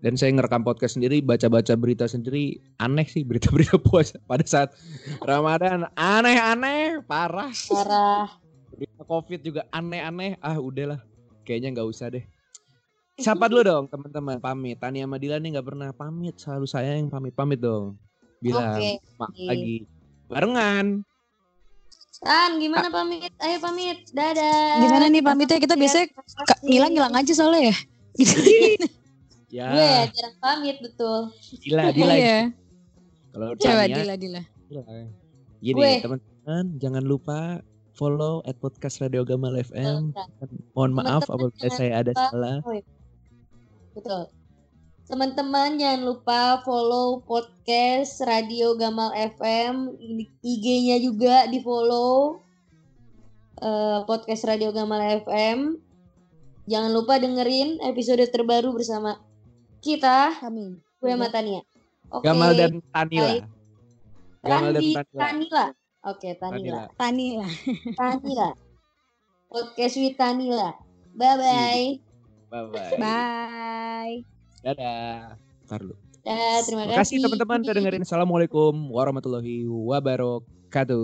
Dan saya ngerekam podcast sendiri, baca-baca berita sendiri. Aneh sih berita-berita puasa pada saat Ramadan. Aneh-aneh, parah. Parah. Berita Covid juga aneh-aneh. Ah udahlah, kayaknya nggak usah deh. Siapa dulu dong teman-teman pamit. Tania sama Dilan nih nggak pernah pamit, selalu saya yang pamit-pamit dong. Bilang maaf lagi. Barengan. Tan, gimana pamit? Ayo pamit. Dadah. Gimana nih pamitnya kita biasanya ka- ngilang-ngilang aja soalnya ya. Ya, Gue jarang pamit betul. Dila, Dila. Iya. Kalau Coba Tania, Dila Dila. Dila. Gini teman-teman, jangan lupa follow at podcast Radio Gamal FM. Betul. Mohon maaf apabila saya ada salah. Betul. Teman-teman jangan lupa follow podcast Radio Gamal FM, IG-nya juga di follow eh, podcast Radio Gamal FM. Jangan lupa dengerin episode terbaru bersama kita, Kami. gue sama Tania. Oke. Gamal dan Tanila. Baik. Gamal dan Tanila. Tanila. Oke, Tanila. Tanila. Tani lah. Tanila. Podcast with Tanila. Bye-bye. Bye-bye. Bye. Dadah. Ntar dulu. Dah, terima Terima kasih kasih. teman-teman udah dengerin. Assalamualaikum warahmatullahi wabarakatuh.